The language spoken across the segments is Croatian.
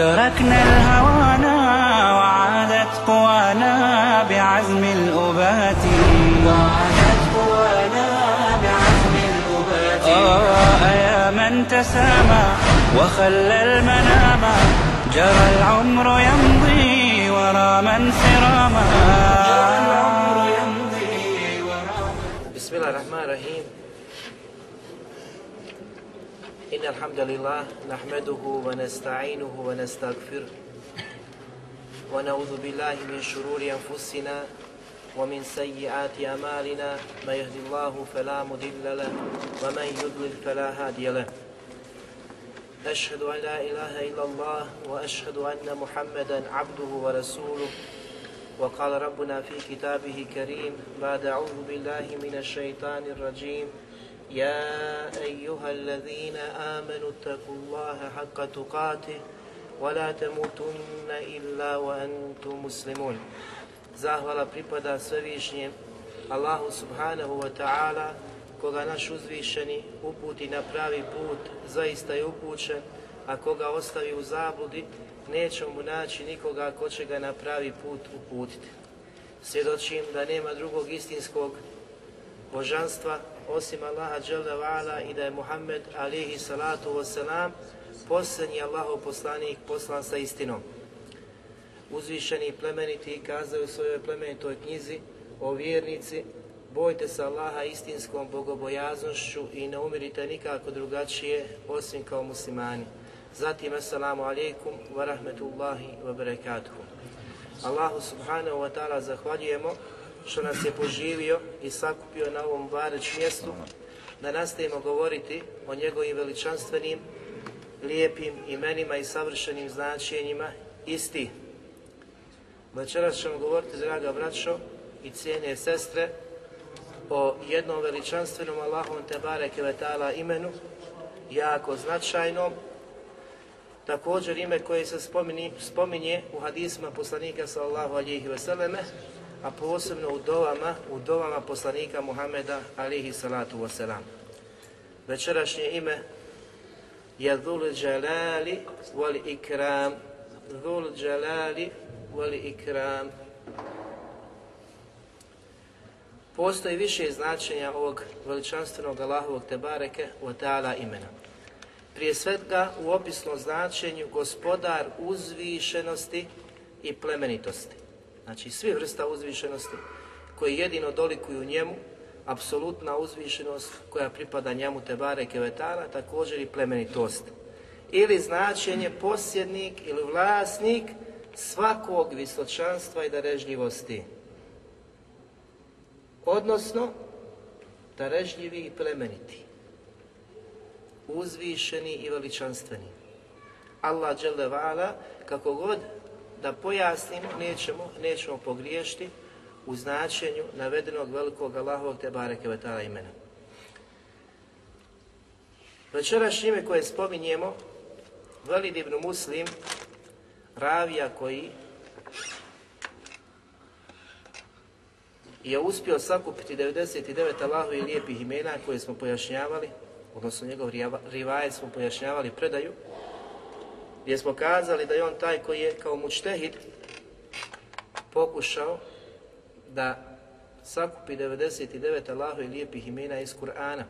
تركنا الهوانا وعادت قوانا بعزم الأبات. وعادت قوانا بعزم الأبات. آه يا من تسامى وخلى المنام. جرى العمر يمضي ورا من سراما. جرى العمر يمضي ورا بسم الله الرحمن الرحيم. إن الحمد لله نحمده ونستعينه ونستغفره ونعوذ بالله من شرور أنفسنا ومن سيئات أعمالنا من يهد الله فلا مضل له ومن يضلل فلا هادي له. أشهد أن لا إله إلا الله وأشهد أن محمدا عبده ورسوله. وقال ربنا في كتابه كريم بعد أعوذ بالله من الشيطان الرجيم يا أيها الذين آمنوا اتقوا الله حق تقاته ولا تموتن إلا وأنتم مسلمون Zahvala pripada svevišnjem Allahu subhanahu wa ta'ala koga naš uzvišeni uputi na pravi put, zaista je upućen, a koga ostavi u zabludi, neće mu naći nikoga ko će ga na pravi put uputiti. Svjedočim da nema drugog istinskog božanstva osim Allaha dželle i da je Muhammed alihi salatu wasalam posljednji Allahov poslanik poslan sa istinom. Uzvišeni plemeniti kazaju u svojoj plemenitoj knjizi o vjernici bojte se Allaha istinskom bogobojaznošću i ne umirite nikako drugačije osim kao muslimani. Zatim, assalamu alaikum wa rahmetullahi wa barakatuhu. Allahu subhanahu wa ta'ala zahvaljujemo što nas je poživio i sakupio na ovom bareć mjestu da nastavimo govoriti o njegovim veličanstvenim, lijepim imenima i savršenim značenjima isti. Večeras ćemo govoriti, draga braćo i cijene sestre, o jednom veličanstvenom Allahom te bareke ve ta'ala imenu, jako značajnom, također ime koje se spominje, spominje u hadisma poslanika sallallahu alihi vseleme, a posebno u dovama, u dovama poslanika Muhameda alihi salatu wasalam. Večerašnje ime je Dhul Jalali wal Ikram. Dhul Jalali wal Ikram. Postoji više značenja ovog veličanstvenog Allahovog Tebareke wa ta'ala imena. Prije svega u opisnom značenju gospodar uzvišenosti i plemenitosti. Znači svi vrsta uzvišenosti koji jedino dolikuju njemu, apsolutna uzvišenost koja pripada njemu Tebare Kevetara, također i plemenitost. Ili značenje posjednik ili vlasnik svakog visočanstva i darežljivosti. Odnosno, darežljivi i plemeniti. Uzvišeni i veličanstveni. Allah vala, kako god da pojasnimo, nećemo, nećemo pogriješiti u značenju navedenog velikog Allahovog te bareke vetala imena. Večerašnje ime koje spominjemo, Velid ibn Muslim, ravija koji je uspio sakupiti 99 Allahovi lijepih imena koje smo pojašnjavali, odnosno njegov rivajet smo pojašnjavali predaju, gdje smo kazali da je on taj koji je kao mučtehid pokušao da sakupi 99 Allahovi lijepih imena iz Kur'ana.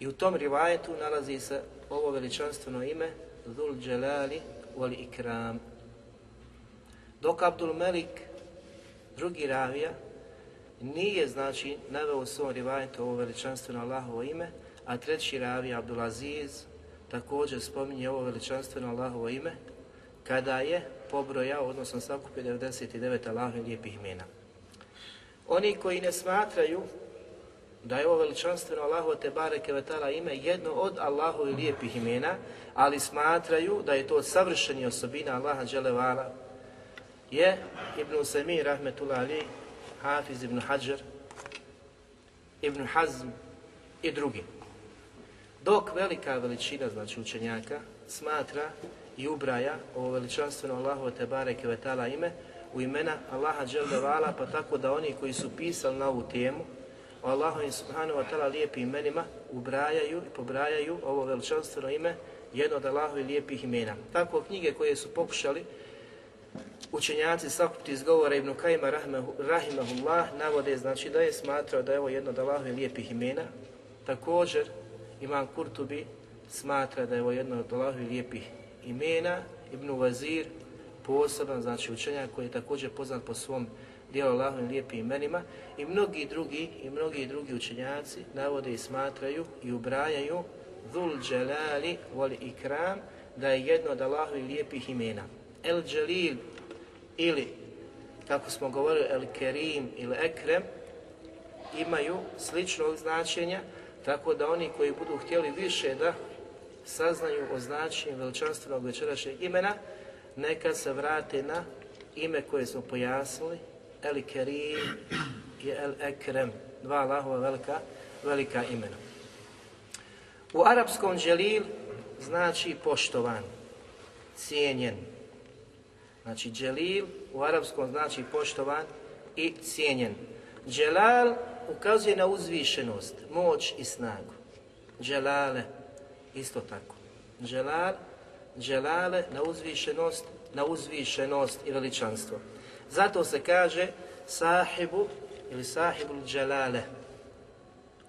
I u tom rivajetu nalazi se ovo veličanstveno ime Dhul Jalali wal Ikram. Dok Abdul Melik, drugi ravija, nije znači naveo u svom rivajetu ovo veličanstveno Allahovo ime, a treći ravija Abdul Aziz također spominje ovo veličanstveno Allahovo ime kada je pobrojao, odnosno sakupio 99 Allahovi lijepih imena. Oni koji ne smatraju da je ovo veličanstveno Allahu te bareke vetala ime jedno od Allahovi lijepih imena, ali smatraju da je to od savršenih osobina Allaha dželevala, je Ibn Usaymi rahmetullah ali, Hafiz ibn Hajar, Ibn Hazm i drugi. Dok velika veličina, znači učenjaka, smatra i ubraja ovo veličanstveno Allahu te bareke vetala ime u imena Allaha dželevala, pa tako da oni koji su pisali na ovu temu, o i subhanahu wa ta'ala lijepim imenima ubrajaju i pobrajaju ovo veličanstveno ime jedno od Allahovi lijepih imena. Tako knjige koje su pokušali učenjaci sakupiti iz govora Ibn Kajima rahimahullah navode znači da je smatrao da je ovo jedno od Allahovi lijepih imena. Također Imam Kurtubi smatra da je ovo jedno od Allahovi lijepih imena. Ibn Vazir poseban znači učenjak koji je također poznat po svom dijelu Allahovim lijepim imenima i mnogi drugi i mnogi drugi učenjaci navode i smatraju i ubrajaju Dhul Jalali wal Ikram da je jedno od Allahovih lijepih imena. El Jalil ili kako smo govorili El Kerim ili Ekrem imaju sličnog značenja tako da oni koji budu htjeli više da saznaju o značenju veličanstvenog večerašnjeg imena neka se vrate na ime koje smo pojasnili El Kerim i El Ekrem, dva Allahova velika, velika imena. U arapskom dželil znači poštovan, cijenjen. Znači dželil u arapskom znači poštovan i cijenjen. Dželal ukazuje na uzvišenost, moć i snagu. Dželale, isto tako. Dželal, dželale na uzvišenost, na uzvišenost i veličanstvo. Zato se kaže sahibu ili sahibul dželale.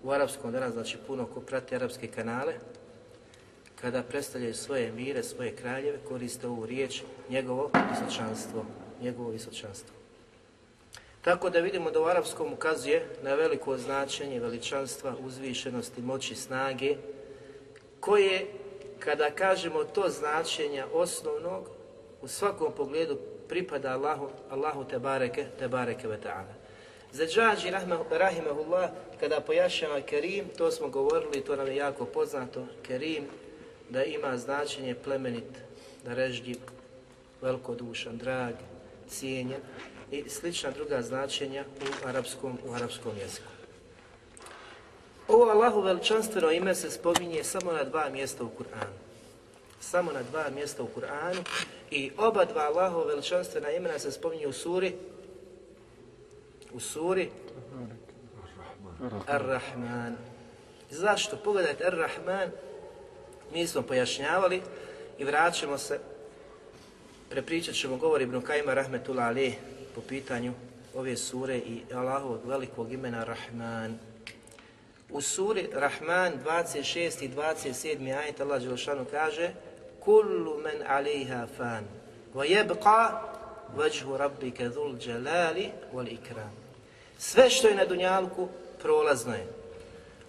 U arapskom danas, znači puno ko prati arapske kanale, kada predstavljaju svoje mire, svoje kraljeve, koriste ovu riječ njegovo visočanstvo. Njegovo visočanstvo. Tako da vidimo da u arapskom ukazuje na veliko značenje veličanstva, uzvišenosti, moći, snage, koje, kada kažemo to značenja osnovnog, u svakom pogledu pripada Allahu, Allahu te bareke, te bareke ve ta'ala. Zađađi rahimahullah, kada pojašnjava Kerim, to smo govorili, to nam je jako poznato, Kerim, da ima značenje plemenit, darežljiv, velikodušan, drag, cijenjen i slična druga značenja u arapskom, u arapskom jeziku. Ovo Allahu veličanstveno ime se spominje samo na dva mjesta u Kur'anu. Samo na dva mjesta u Kur'anu i oba dva Allahu veličanstvena imena se spominju u suri u suri Ar-Rahman. Zašto? Pogledajte Ar-Rahman, mi smo pojašnjavali i vraćamo se, prepričat ćemo govor Ibn Kajma Rahmetullah Ali po pitanju ove sure i Allahovog velikog imena Rahman. U suri Rahman 26. i 27. ajet Allah Đelšanu kaže Kullu men aliha fan wa yabqa vajhu rabbika dhul jalali wal ikram. Sve što je na dunjalku prolazno je.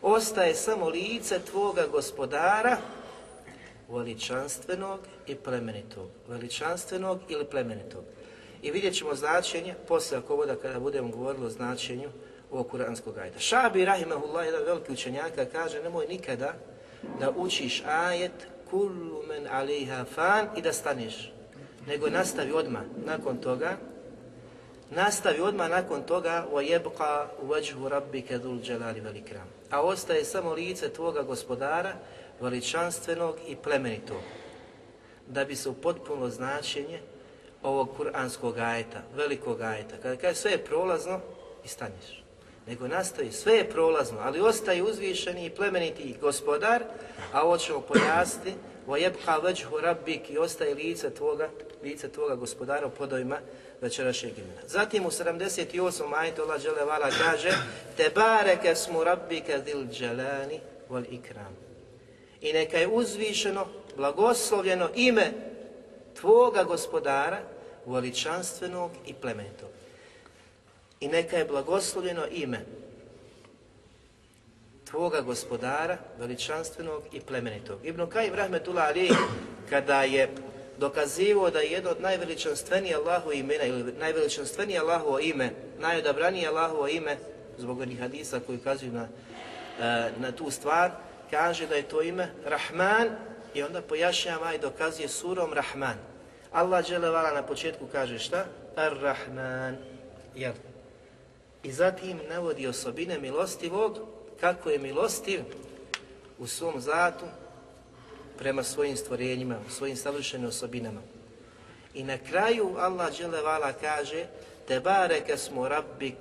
Ostaje samo lice tvoga gospodara veličanstvenog i plemenitog. Veličanstvenog ili plemenitog i vidjet ćemo značenje, poslije ako voda kada budemo govorili o značenju ovog kuranskog ajeta. Šabi Rahimahullah, jedan veliki učenjaka, kaže nemoj nikada da učiš ajet kullu men aliha fan i da staneš, nego nastavi odmah nakon toga, nastavi odmah nakon toga wa yabqa wajhu rabbika dhul jalali wal ikram. A ostaje samo lice tvoga gospodara veličanstvenog i plemenitog da bi se u potpuno značenje ovog kuranskog ajeta, velikog ajeta. Kada kaže sve je prolazno i staneš. Nego nastavi, sve je prolazno, ali ostaje uzvišeni i plemeniti gospodar, a ovo ćemo pojasniti, وَيَبْقَى وَجْهُ رَبِّكِ i ostaje lice tvoga, lice tvoga gospodara u podovima večerašnjeg imena. Zatim u 78. majtu Allah Đelevala kaže Te bareke smo rabbika dil dželani wal ikram. I neka je uzvišeno, blagoslovljeno ime tvoga gospodara, veličanstvenog i plemenitog. I neka je blagoslovljeno ime tvoga gospodara, veličanstvenog i plemenitog. Ibn Kajim Rahmetullah Ali, kada je dokazivo da je jedno od najveličanstvenije Allahu imena ili najveličanstvenije Allahovo ime, najodabranije Allahovo ime, zbog onih hadisa koji ukazuju na na tu stvar, kaže da je to ime Rahman i onda pojašnjava i dokazuje surom Rahman. Allah dželevala na početku kaže šta? Ar-Rahman. Jel? I zatim navodi osobine milostivog, kako je milostiv u svom zatu prema svojim stvorenjima, svojim savršenim osobinama. I na kraju Allah dželevala kaže te bareke smo rabbik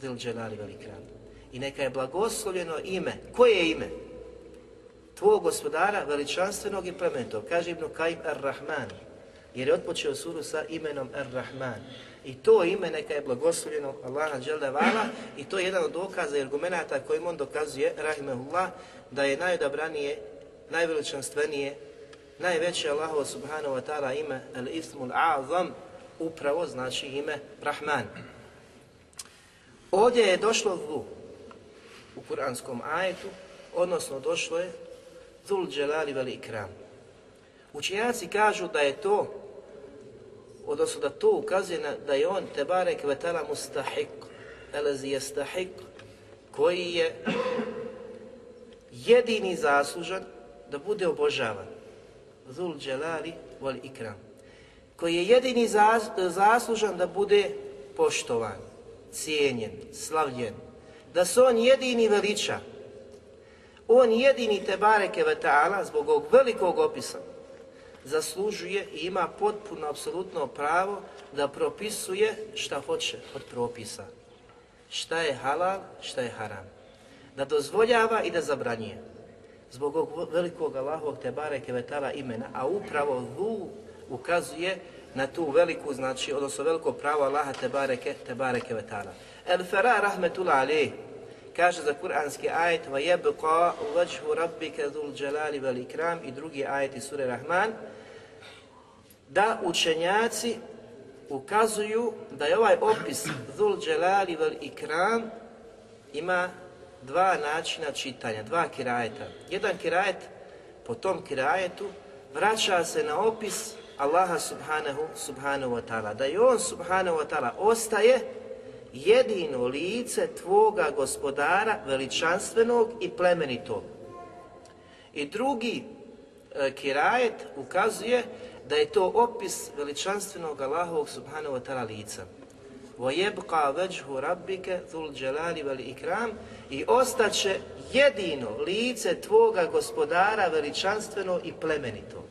zil dželali velikran. I neka je blagoslovljeno ime. Koje je ime? Tvog gospodara veličanstvenog i plemenitog. Kaže Ibn Kajim Ar-Rahman. Jer je otpočeo suru sa imenom Ar-Rahman. I to ime neka je blagoslovljeno Allaha dželevala i to je jedan od dokaza i argumenta kojim on dokazuje, rahimehullah, da je najodabranije, najveličanstvenije, najveće Allahovo subhanahu wa ta'ala ime Al-Ismul Azam, upravo znači ime Rahman. Ovdje je došlo u kuranskom ajetu, odnosno došlo je Zul Dželali vel Ikram. Učenjaci kažu da je to, odnosno da to ukazuje na, da je on Tebare Kvetala Mustahik, elezi Jestahik, koji je jedini zaslužan da bude obožavan. Zul Dželali vel Ikram. Koji je jedini zaslužan da bude poštovan, cijenjen, slavljen. Da se on jedini veliča, on jedini te bareke ta'ala zbog ovog velikog opisa zaslužuje i ima potpuno, apsolutno pravo da propisuje šta hoće od propisa. Šta je halal, šta je haram. Da dozvoljava i da zabranjuje. Zbog ovog velikog Allahovog te bareke vetala imena, a upravo hu ukazuje na tu veliku, znači, odnosno veliko pravo Allaha te bareke, te bareke vetala. El Fera rahmetullah alejh kaže za kuranski ajet وَيَبْقَا وَجْهُ رَبِّكَ ذُو الْجَلَالِ وَالْإِكْرَامِ i drugi ajeti sure Rahman da učenjaci ukazuju da je ovaj opis Dhul Dželali vel Ikram ima dva načina čitanja, dva kirajeta. Jedan kirajet po tom kirajetu vraća se na opis Allaha subhanahu, subhanahu wa ta'ala. Da je on subhanahu wa ta'ala ostaje jedino lice tvoga gospodara veličanstvenog i plemenitog. I drugi e, kirajet ukazuje da je to opis veličanstvenog Allahovog subhanahu wa ta'ala lica. وَيَبْقَى وَجْهُ رَبِّكَ ذُو الْجَلَالِ وَالْإِكْرَامِ I ostaće jedino lice tvoga gospodara veličanstveno i plemenito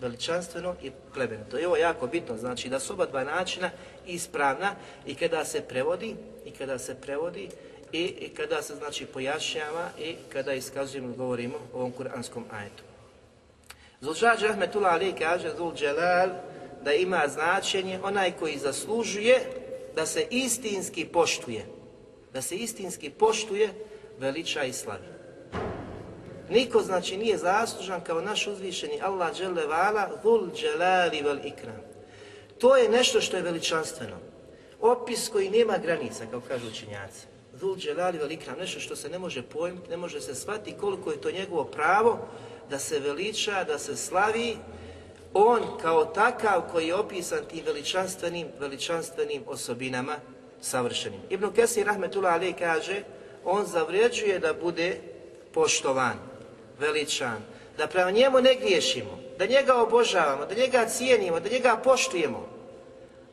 veličanstveno i plemenito. I ovo je jako bitno, znači da su oba dva načina ispravna i kada se prevodi, i kada se prevodi, i, i kada se znači pojašnjava i kada iskazujemo i govorimo o ovom kuranskom ajetu. Zulšađ Rahmetullah Ali kaže Zul Dželal da ima značenje onaj koji zaslužuje da se istinski poštuje. Da se istinski poštuje, veliča i slavi. Niko znači nije zaslužan kao naš uzvišeni Allah dželle vala zul dželali vel ikram. To je nešto što je veličanstveno. Opis koji nema granica, kao kažu učenjaci. Zul dželali vel ikram, nešto što se ne može pojmiti, ne može se shvatiti koliko je to njegovo pravo da se veliča, da se slavi, on kao takav koji je opisan tim veličanstvenim, veličanstvenim osobinama savršenim. Ibn Kesir Rahmetullah Ali kaže, on zavređuje da bude poštovan, veličan, da prema njemu ne griješimo, da njega obožavamo, da njega cijenimo, da njega poštujemo,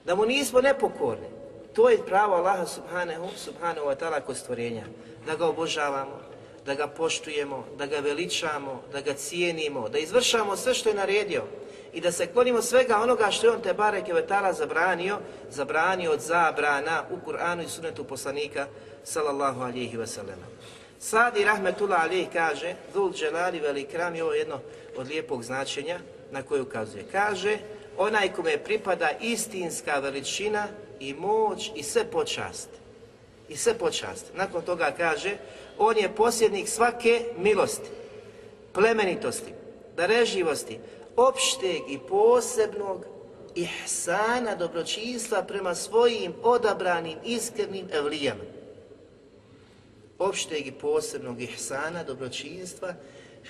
da mu nismo nepokorni. To je pravo Allaha subhanahu, subhanahu wa ta'ala kod stvorenja. Da ga obožavamo, da ga poštujemo, da ga veličamo, da ga cijenimo, da izvršamo sve što je naredio i da se klonimo svega onoga što je on te bareke vetala zabranio, zabranio od zabrana u Kur'anu i sunetu poslanika sallallahu alihi wasallam. Sadi Rahmetullah Ali kaže, Dhul Dželali Velikram je ovo jedno od lijepog značenja na koje ukazuje. Kaže, onaj kome pripada istinska veličina i moć i sve počast. I sve počast. Nakon toga kaže, on je posjednik svake milosti, plemenitosti, dareživosti, opšteg i posebnog ihsana, dobročinstva prema svojim odabranim iskrenim evlijama opšteg i posebnog ihsana, dobročinstva,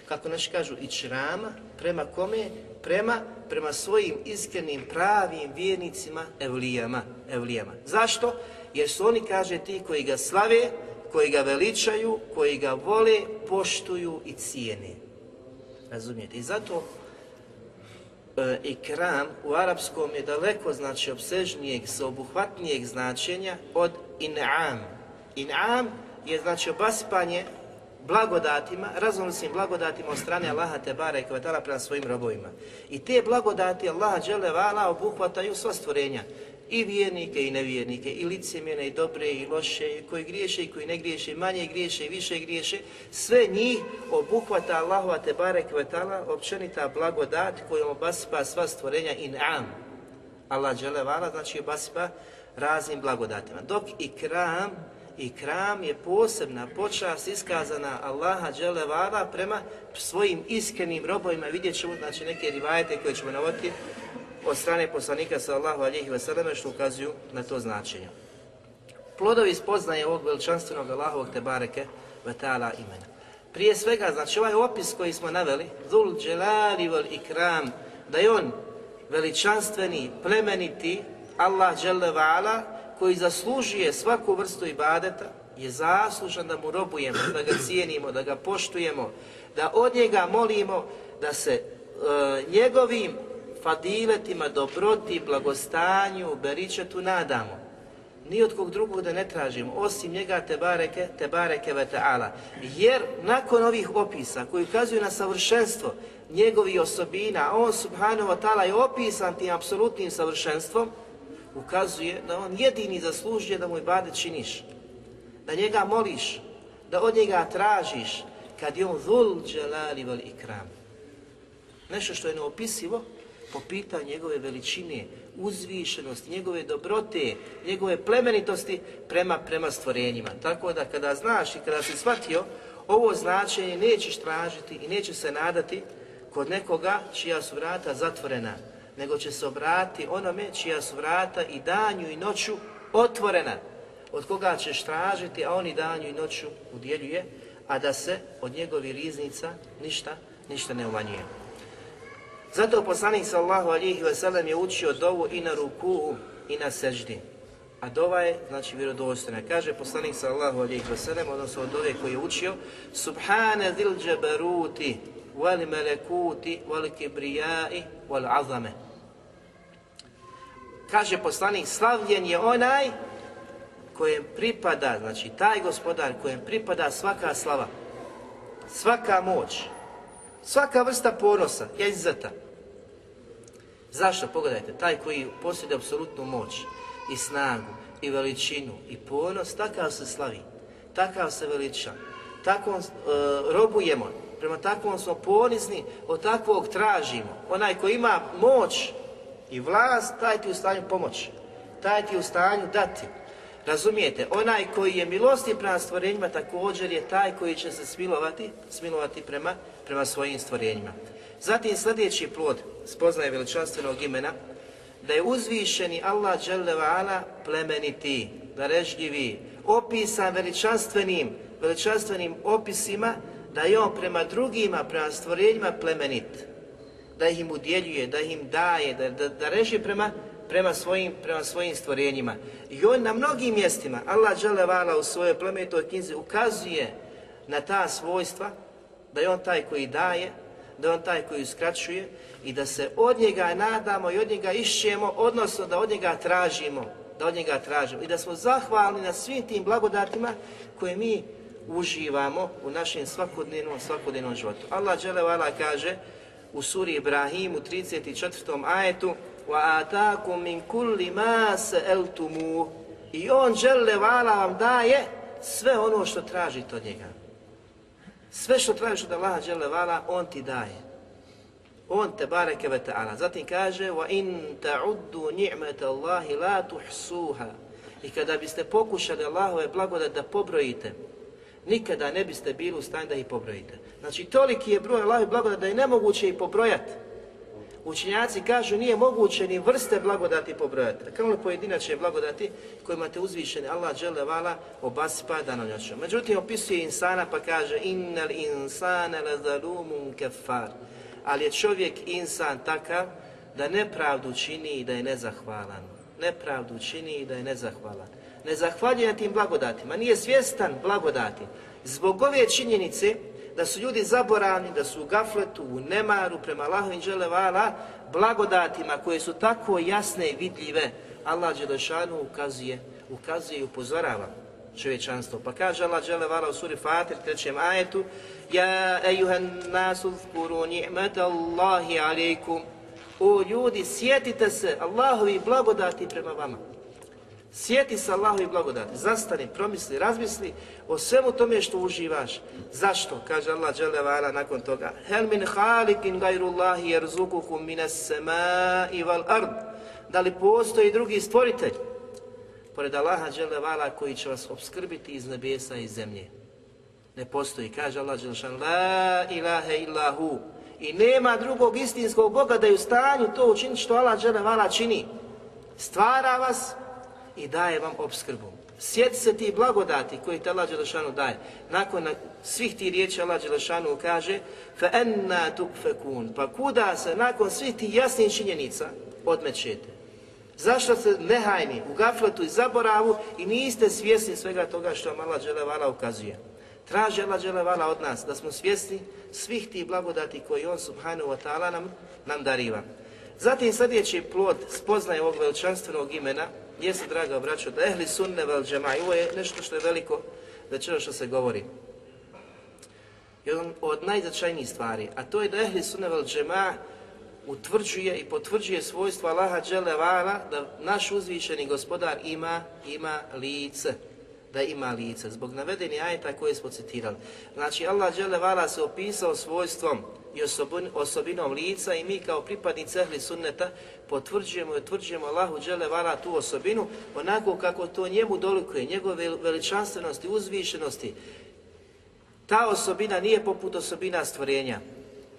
kako naši kažu, i črama, prema kome? Prema, prema svojim iskrenim, pravim vjernicima, evlijama, evlijama. Zašto? Jer su oni, kaže, ti koji ga slave, koji ga veličaju, koji ga vole, poštuju i cijene. Razumijete? I zato e, ikram u arapskom je daleko znači obsežnijeg, sveobuhvatnijeg značenja od in'am. In'am je znači obasipanje blagodatima, raznolicim blagodatima od strane Allaha Tebara i Kvetala prema svojim robovima. I te blagodati Allaha Đelevala obuhvataju sva stvorenja. I vjernike i nevjernike, i licemjene, i dobre, i loše, i koji griješe, i koji ne griješe, i manje griješe, i više griješe. Sve njih obuhvata Allahova Tebara i Kvetala općenita blagodat kojom obasipa sva stvorenja in'am. Allah Đelevala znači obasipa raznim blagodatima. Dok ikram i kram je posebna počast iskazana Allaha dželevala prema svojim iskrenim robovima. Vidjet ćemo znači, neke rivajete koje ćemo navoditi od strane poslanika sallahu alihi vseleme što ukazuju na to značenje. Plodovi spoznaje ovog veličanstvenog Allahovog tebareke vetala imena. Prije svega, znači ovaj opis koji smo naveli, Zul dželali vol ikram, da je on veličanstveni, plemeniti, Allah dželle koji zaslužuje svaku vrstu ibadeta, je zaslužan da mu robujemo, da ga cijenimo, da ga poštujemo, da od njega molimo da se e, njegovim fadiletima, dobroti, blagostanju, beričetu nadamo. Ni od kog drugog da ne tražimo, osim njega te bareke, te bareke ve ta'ala. Jer nakon ovih opisa koji ukazuju na savršenstvo njegovih osobina, on subhanahu wa ta'ala je opisan tim apsolutnim savršenstvom, ukazuje da on jedini zaslužuje da mu ibadet činiš, da njega moliš, da od njega tražiš, kad je on zul dželali vel ikram. Nešto što je neopisivo po pitanju njegove veličine, uzvišenosti, njegove dobrote, njegove plemenitosti prema, prema stvorenjima. Tako da kada znaš i kada si shvatio, ovo značenje nećeš tražiti i neće se nadati kod nekoga čija su vrata zatvorena, nego će se obratiti onome čija su vrata i danju i noću otvorena, od koga ćeš tražiti, a on i danju i noću udjeljuje, a da se od njegovih riznica ništa, ništa ne umanjuje. Zato poslanik sallahu alihi wasallam je učio dovu i na ruku i na seždi. A dova je, znači, vjerodostojna. Kaže poslanik sallahu alihi wasallam, odnosno od ove koji je učio, Subhane zil džabaruti, wal melekuti, wal kibrijai, wal azame. Kaže poslanik, slavljen je onaj kojem pripada, znači taj gospodar kojem pripada svaka slava, svaka moć, svaka vrsta ponosa, je izzata. Zašto? Pogledajte, taj koji posjeduje apsolutnu moć i snagu i veličinu i ponos, takav se slavi, takav se veliča, takvom uh, robujemo, prema takvom smo ponizni, od takvog tražimo. Onaj koji ima moć i vlast, taj ti u stanju pomoći, taj ti u stanju dati. Razumijete, onaj koji je milostiv prema stvorenjima također je taj koji će se smilovati, smilovati prema, prema svojim stvorenjima. Zatim sljedeći plod spoznaje veličanstvenog imena, da je uzvišeni Allah ala plemeniti, darežljivi, opisan veličanstvenim, veličanstvenim opisima, da je on prema drugima, prema stvorenjima plemenit da ih im udjeljuje, da ih im daje, da, da, da prema, prema, svojim, prema svojim stvorenjima. I on na mnogim mjestima, Allah vala u svojoj plemenitoj knjizi ukazuje na ta svojstva, da je on taj koji daje, da je on taj koji uskraćuje i da se od njega nadamo i od njega išćemo, odnosno da od njega tražimo, da od njega tražimo i da smo zahvalni na svim tim blagodatima koje mi uživamo u našem svakodnevnom, svakodnevnom životu. Allah vala kaže u suri Ibrahim u 34. ajetu وَآتَاكُمْ مِنْ كُلِّ مَا سَأَلْتُمُوهُ I on žele vala vam daje sve ono što tražite od njega. Sve što tražiš od Allaha žele vala, on ti daje. On te bareke ve ta'ala. Zatim kaže وَإِن تَعُدُّ نِعْمَةَ اللَّهِ لَا تُحْسُوهَا I kada biste pokušali Allahove blagodat da pobrojite, nikada ne biste bili u stanju da ih pobrojite. Znači, toliki je broj Allahovi blagodati da je nemoguće ih pobrojati. Učinjaci kažu nije moguće ni vrste blagodati pobrojati. Li pojedinačne blagodati kojima te uzvišeni Allah džele vala obasipa danonoćom. Međutim, opisuje insana pa kaže innal insana la zalumun kefar. Ali je čovjek insan takav da nepravdu čini i da je nezahvalan. Nepravdu čini i da je nezahvalan. Ne zahvaljuje na tim blagodatima, nije svjestan blagodati. Zbog ove činjenice da su ljudi zaboravni, da su u gafletu, u nemaru prema Allahovim dželevala, blagodatima koje su tako jasne i vidljive, Allah Đelešanu ukazuje, ukazuje i upozorava čovječanstvo. Pa kaže Allah dželevala u suri Fatir, trećem ajetu, Ja ejuhan nasu zkuru ni'mata Allahi alaikum. O ljudi, sjetite se Allahovi blagodati prema vama. Sjeti se Allahovi blagodati, zastani, promisli, razmisli o svemu tome što uživaš. Zašto? Kaže Allah dželevala nakon toga. Hel min halikin gajrullahi jerzukukum minas semai val ard. Da li postoji drugi stvoritelj? Pored Allaha dželevala koji će vas obskrbiti iz nebesa i zemlje. Ne postoji. Kaže Allah dželešan, la ilaha illahu. I nema drugog istinskog Boga da je u stanju to učiniti što Allah dželevala čini. Stvara vas, i daje vam obskrbu. Sjeti se ti blagodati koji te Allah Đelešanu daje. Nakon svih ti riječi Allah Đelešanu kaže فَأَنَّا تُكْفَكُونَ Pa kuda se nakon svih ti jasnih činjenica odmećete? Zašto ste nehajni u gafletu i zaboravu i niste svjesni svega toga što vam Allah Đelevala ukazuje? Traži Allah Đelevala od nas da smo svjesni svih tih blagodati koji On Subhanahu wa ta'ala nam, nam dariva. Zatim sljedeći plod spoznaje ovog veličanstvenog imena jeste, draga braćo, da ehli sunne vel džema, i ovo je nešto što je veliko večera što se govori. Jedan od najznačajnijih stvari, a to je da ehli sunne vel džema utvrđuje i potvrđuje svojstvo Allaha dželevala da naš uzvišeni gospodar ima, ima lice da ima lice, zbog navedeni ajeta koje smo citirali. Znači, Allah dželevala se opisao svojstvom i osobin, osobinom lica i mi kao pripadnici ehli sunneta potvrđujemo i utvrđujemo Allahu dželevala tu osobinu onako kako to njemu dolikuje, njegove veličanstvenosti, uzvišenosti. Ta osobina nije poput osobina stvorenja.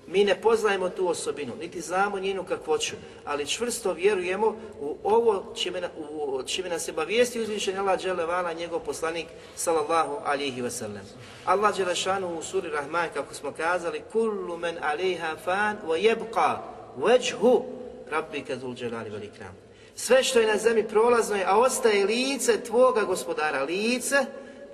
Mi ne poznajemo tu osobinu, niti znamo njenu kakvoću, ali čvrsto vjerujemo u ovo čime, u, čime nas je bavijesti uzvišen Allah Đelevala, njegov poslanik, sallallahu alihi wasallam. Allah Đelešanu u suri Rahman, kako smo kazali, kullu men aliha fan wa jebqa veđhu rabbika zul dželali velikram. Sve što je na zemlji prolazno je, a ostaje lice tvoga gospodara, lice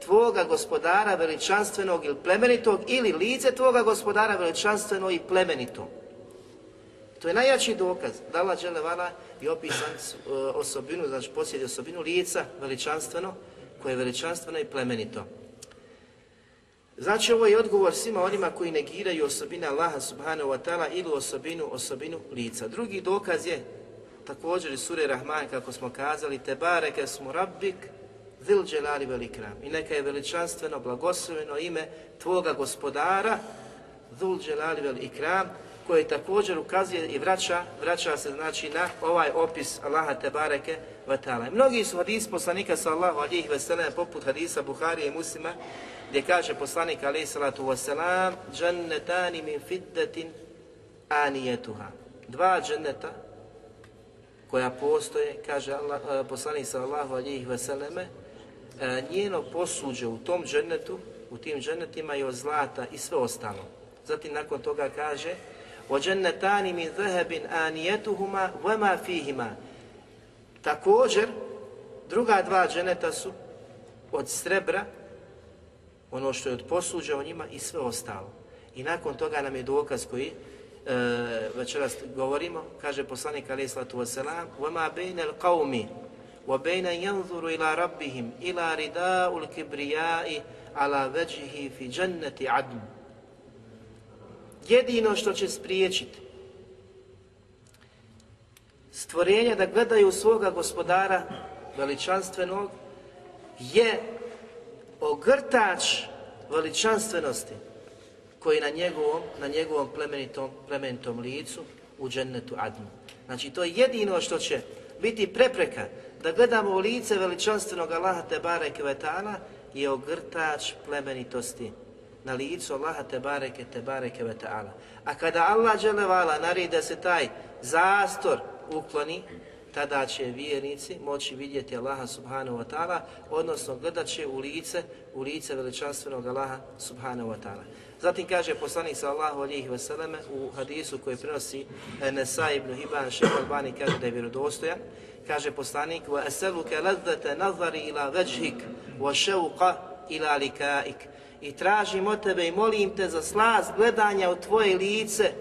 tvoga gospodara veličanstvenog ili plemenitog ili lice tvoga gospodara veličanstveno i plemenito. To je najjači dokaz da Allah Đelevala je opisan e, osobinu, znači posjedi osobinu lica veličanstveno, koje je veličanstveno i plemenito. Znači ovo je odgovor svima onima koji negiraju osobine Allaha subhanahu wa ta'ala ili osobinu, osobinu lica. Drugi dokaz je također iz sure Rahman kako smo kazali te bareke smo rabbik Zil dželali velikram. I neka je veličanstveno, blagosloveno ime Tvoga gospodara, Zul dželali velikram, koje također ukazuje i vraća, vraća se znači na ovaj opis Allaha te bareke vatala. Mnogi su hadis poslanika sallahu alihi veselam poput hadisa Buharije i muslima gdje kaže poslanik alihi salatu wasalam džennetani min fiddetin anijetuha. Dva dženneta koja postoje, kaže Allah, poslanik sallahu alihi veseleme, njeno posuđe u tom džennetu, u tim džennetima je od zlata i sve ostalo. Zatim nakon toga kaže وَجَنَّتَانِ مِنْ ذَهَبٍ آنِيَتُهُمَا وَمَا فِيهِمَا Također, druga dva dženeta su od srebra, ono što je od posuđa o njima i sve ostalo. I nakon toga nam je dokaz koji e, večeras govorimo, kaže poslanik alaih sallatu wasalam وَمَا بَيْنَ الْقَوْمِ وبين ينظر إلى ربهم إلى رداء الكبرياء على وجهه في جنة عدن jedino što će spriječiti stvorenje da gledaju svoga gospodara veličanstvenog je ogrtač veličanstvenosti koji na njegovom, na njegovom plemenitom, plemenitom licu u džennetu Adnu. Znači to je jedino što će biti prepreka da gledamo u lice veličanstvenog Allaha Tebare Kvetana je ogrtač plemenitosti na licu Allaha Tebare Tebare Kvetana. A kada Allah Đelevala naredi da se taj zastor ukloni, tada će vjernici moći vidjeti Allaha subhanahu wa ta'ala, odnosno gledat će u lice, u lice veličanstvenog Allaha subhanahu wa ta'ala. Zatim kaže poslanik sallahu alihi vseleme u hadisu koji prenosi Nesa ibn Hibban Šeha Albani kaže da je vjerodostojan, kaže poslanik ladzata nazari ila vajhik wa shauqa ila likaik i tražim od tebe i molim te za slast gledanja u tvoje lice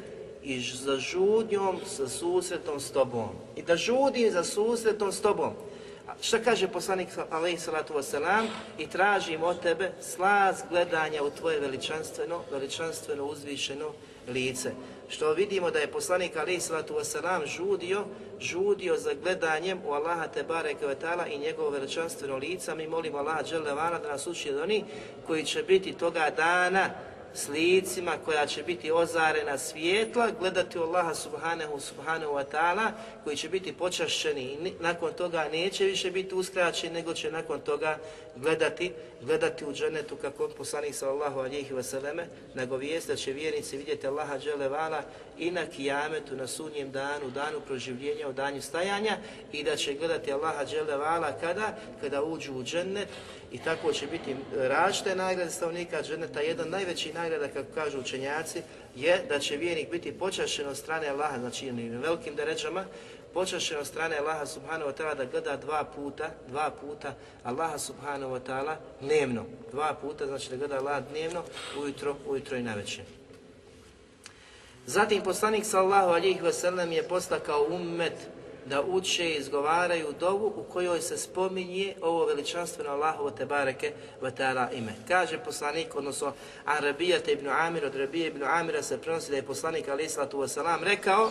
i za žudnjom sa susretom s tobom. I da žudim za susretom s tobom. Šta kaže poslanik alaihi salatu wasalam? I tražim od tebe slast gledanja u tvoje veličanstveno, veličanstveno uzvišeno lice. Što vidimo da je poslanik alaihi salatu wasalam žudio, žudio za gledanjem u Allaha te bareke i njegovo veličanstveno lice. Mi molimo Allaha dželle vala da nas uči od onih koji će biti toga dana s licima koja će biti ozarena svijetla, gledati Allaha subhanahu subhanahu wa ta'ala, koji će biti počašćeni i nakon toga neće više biti uskraćeni, nego će nakon toga gledati, gledati u dženetu kako poslanik sallallahu alihi vseleme nagovijest da će vjernici vidjeti Allaha dželevala i na kijametu, na sudnjem danu, danu proživljenja, u danju stajanja i da će gledati Allaha dželevala kada? Kada uđu u džennet i tako će biti različite nagrade stavnika dženeta. Jedan najveći nagrada, kako kažu učenjaci, je da će vjernik biti počašen od strane Allaha, znači na velikim deređama, počašen od strane Allaha subhanahu wa ta'ala da gleda dva puta, dva puta Allaha subhanahu wa ta'ala dnevno. Dva puta, znači da gleda Allaha dnevno, ujutro, ujutro i navečer. Zatim poslanik sallahu alihi wasallam je postakao ummet da uče i izgovaraju dovu u kojoj se spominje ovo veličanstveno Allahovo te bareke wa ta'ala ime. Kaže poslanik, odnosno an Rabijata ibn Amir, od Rabija ibn Amira se prenosi da je poslanik alaih sallatu wasalam rekao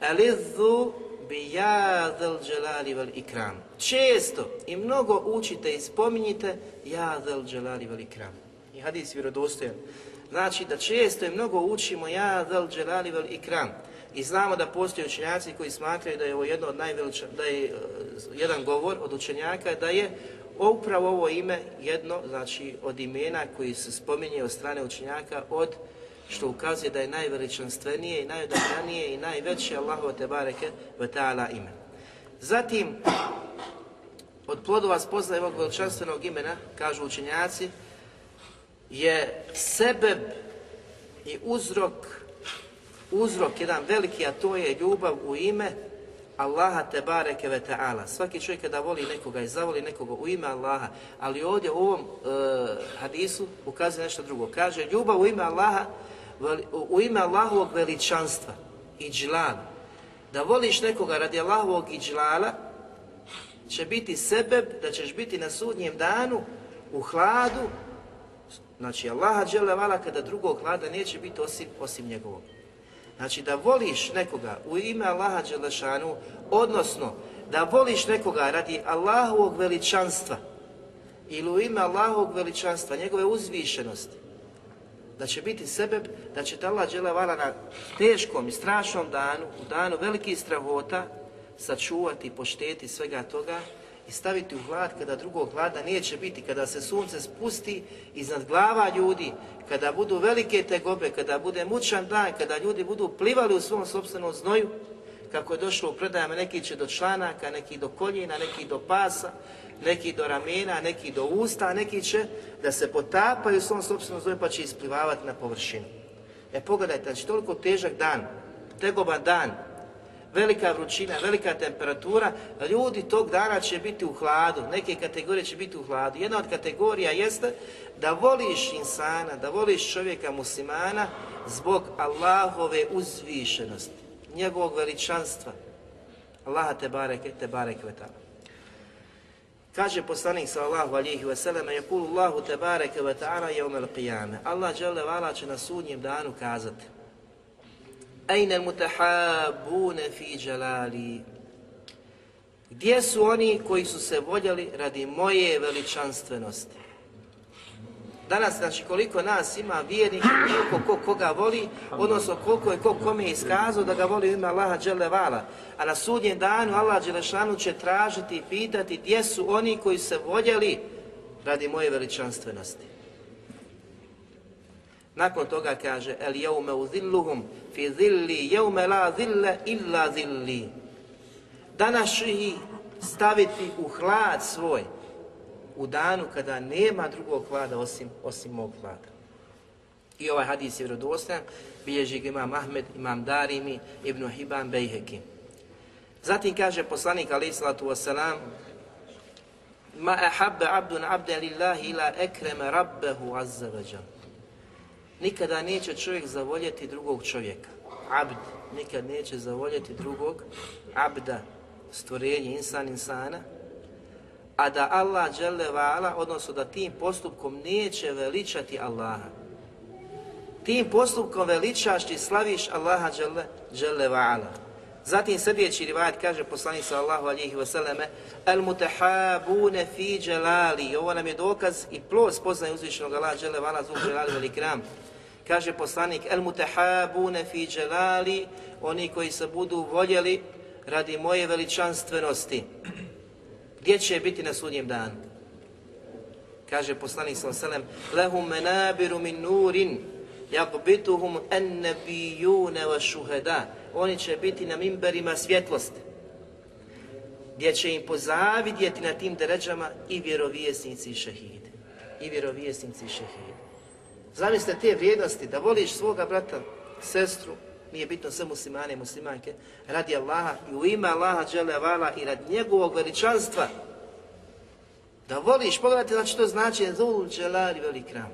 Alizu bi ja del dželali vel ikram. Često i mnogo učite i spominjite ja del dželali vel ikram. I hadis vjerodostojan. Znači da često i mnogo učimo ja del dželali vel ikram. I znamo da postoje učenjaci koji smatraju da je ovo jedno od najveliča, da je e, jedan govor od učenjaka da je upravo ovo ime jedno, znači od imena koji se spominje od strane učenjaka od što ukazuje da je najveličanstvenije i najodabranije i najveće Allahove te bareke ve ta'ala ime. Zatim, od plodova spoznaje ovog veličanstvenog imena, kažu učenjaci, je sebeb i uzrok, uzrok jedan veliki, a to je ljubav u ime Allaha te bareke ve ta'ala. Svaki čovjek kada voli nekoga i zavoli nekoga u ime Allaha, ali ovdje u ovom e, hadisu ukazuje nešto drugo. Kaže, ljubav u ime Allaha, u ime Allahovog veličanstva i džlala. Da voliš nekoga radi Allahovog i džlala, će biti sebeb da ćeš biti na sudnjem danu u hladu, znači Allaha dželle vala kada drugog hlada neće biti osim, osim njegovog. Znači da voliš nekoga u ime Allaha Đelešanu, odnosno da voliš nekoga radi Allahovog veličanstva ili u ime Allahovog veličanstva, njegove uzvišenosti, da će biti sebe, da će te Allah na teškom i strašnom danu, u danu velikih strahota, sačuvati i pošteti svega toga i staviti u hlad kada drugog hlada neće biti, kada se sunce spusti iznad glava ljudi, kada budu velike tegobe, kada bude mučan dan, kada ljudi budu plivali u svom sobstvenom znoju, kako je došlo u predajama, neki će do članaka, neki do koljena, neki do pasa, neki do ramena, neki do usta, neki će da se potapaju u svom sobstvenom znoju pa će isplivavati na površinu. E pogledajte, znači toliko težak dan, tegoban dan, velika vrućina, velika temperatura, ljudi tog dana će biti u hladu, neke kategorije će biti u hladu. Jedna od kategorija jeste da voliš insana, da voliš čovjeka muslimana zbog Allahove uzvišenosti, njegovog veličanstva. Allaha te bareke, te bareke ve ta'ala. Kaže poslanik sallallahu alihi wasallam, je kulu Allahu te ve ta'ala qiyame. Allah dželle vala će na sudnjem danu kazati Ajne mutahabune fi džalali. Gdje su oni koji su se voljeli radi moje veličanstvenosti? Danas, znači, koliko nas ima vjernih, koliko ko koga voli, odnosno koliko je ko kome iskazao da ga voli u ime Allaha Đelevala. A na sudnjem danu Allah Đelešanu će tražiti i pitati gdje su oni koji se voljeli radi moje veličanstvenosti. Nakon toga kaže el jeume uzilluhum fi zilli jeume la zille illa zilli. Danas ću ih staviti u hlad svoj, u danu kada nema drugog hlada osim, osim mog hlada. I ovaj hadis je vjerodostojan, bilježi ga imam Ahmed, imam Darimi, Ibn Hibban, Bejheki. Zatim kaže poslanik alaih salatu wasalam, Ma ahabba abdun abda lillahi ila ekreme rabbehu azza wa Nikada neće čovjek zavoljeti drugog čovjeka. Abd nikad neće zavoljeti drugog abda, stvorenje insan insana, a da Allah dželle vala, odnosno da tim postupkom neće veličati Allaha. Tim postupkom veličaš i slaviš Allaha dželle, dželle vala. Zatim sljedeći rivajet kaže poslanik sallallahu alihi wasallame Al mutahabune fi dželali. Ovo nam je dokaz i plod spoznaje uzvišenog Allaha dželle vala zbog dželali velikram. Kaže poslanik El mutahabune fi dželali Oni koji se budu voljeli radi moje veličanstvenosti. Gdje će biti na sudnjem danu? Kaže poslanik sallallahu menabiru min nurin Jakbituhum ennebijune wa. Oni će biti na mimberima svjetlosti. Gdje će im pozavidjeti na tim deređama i vjerovjesnici i šehide. I vjerovjesnici i šehide. Zamislite te vrijednosti, da voliš svoga brata, sestru, nije bitno sve muslimane i muslimanke, radi Allaha i u ime Allaha džele vala i radi njegovog veličanstva. Da voliš, pogledajte znači to znači zul dželari velikram.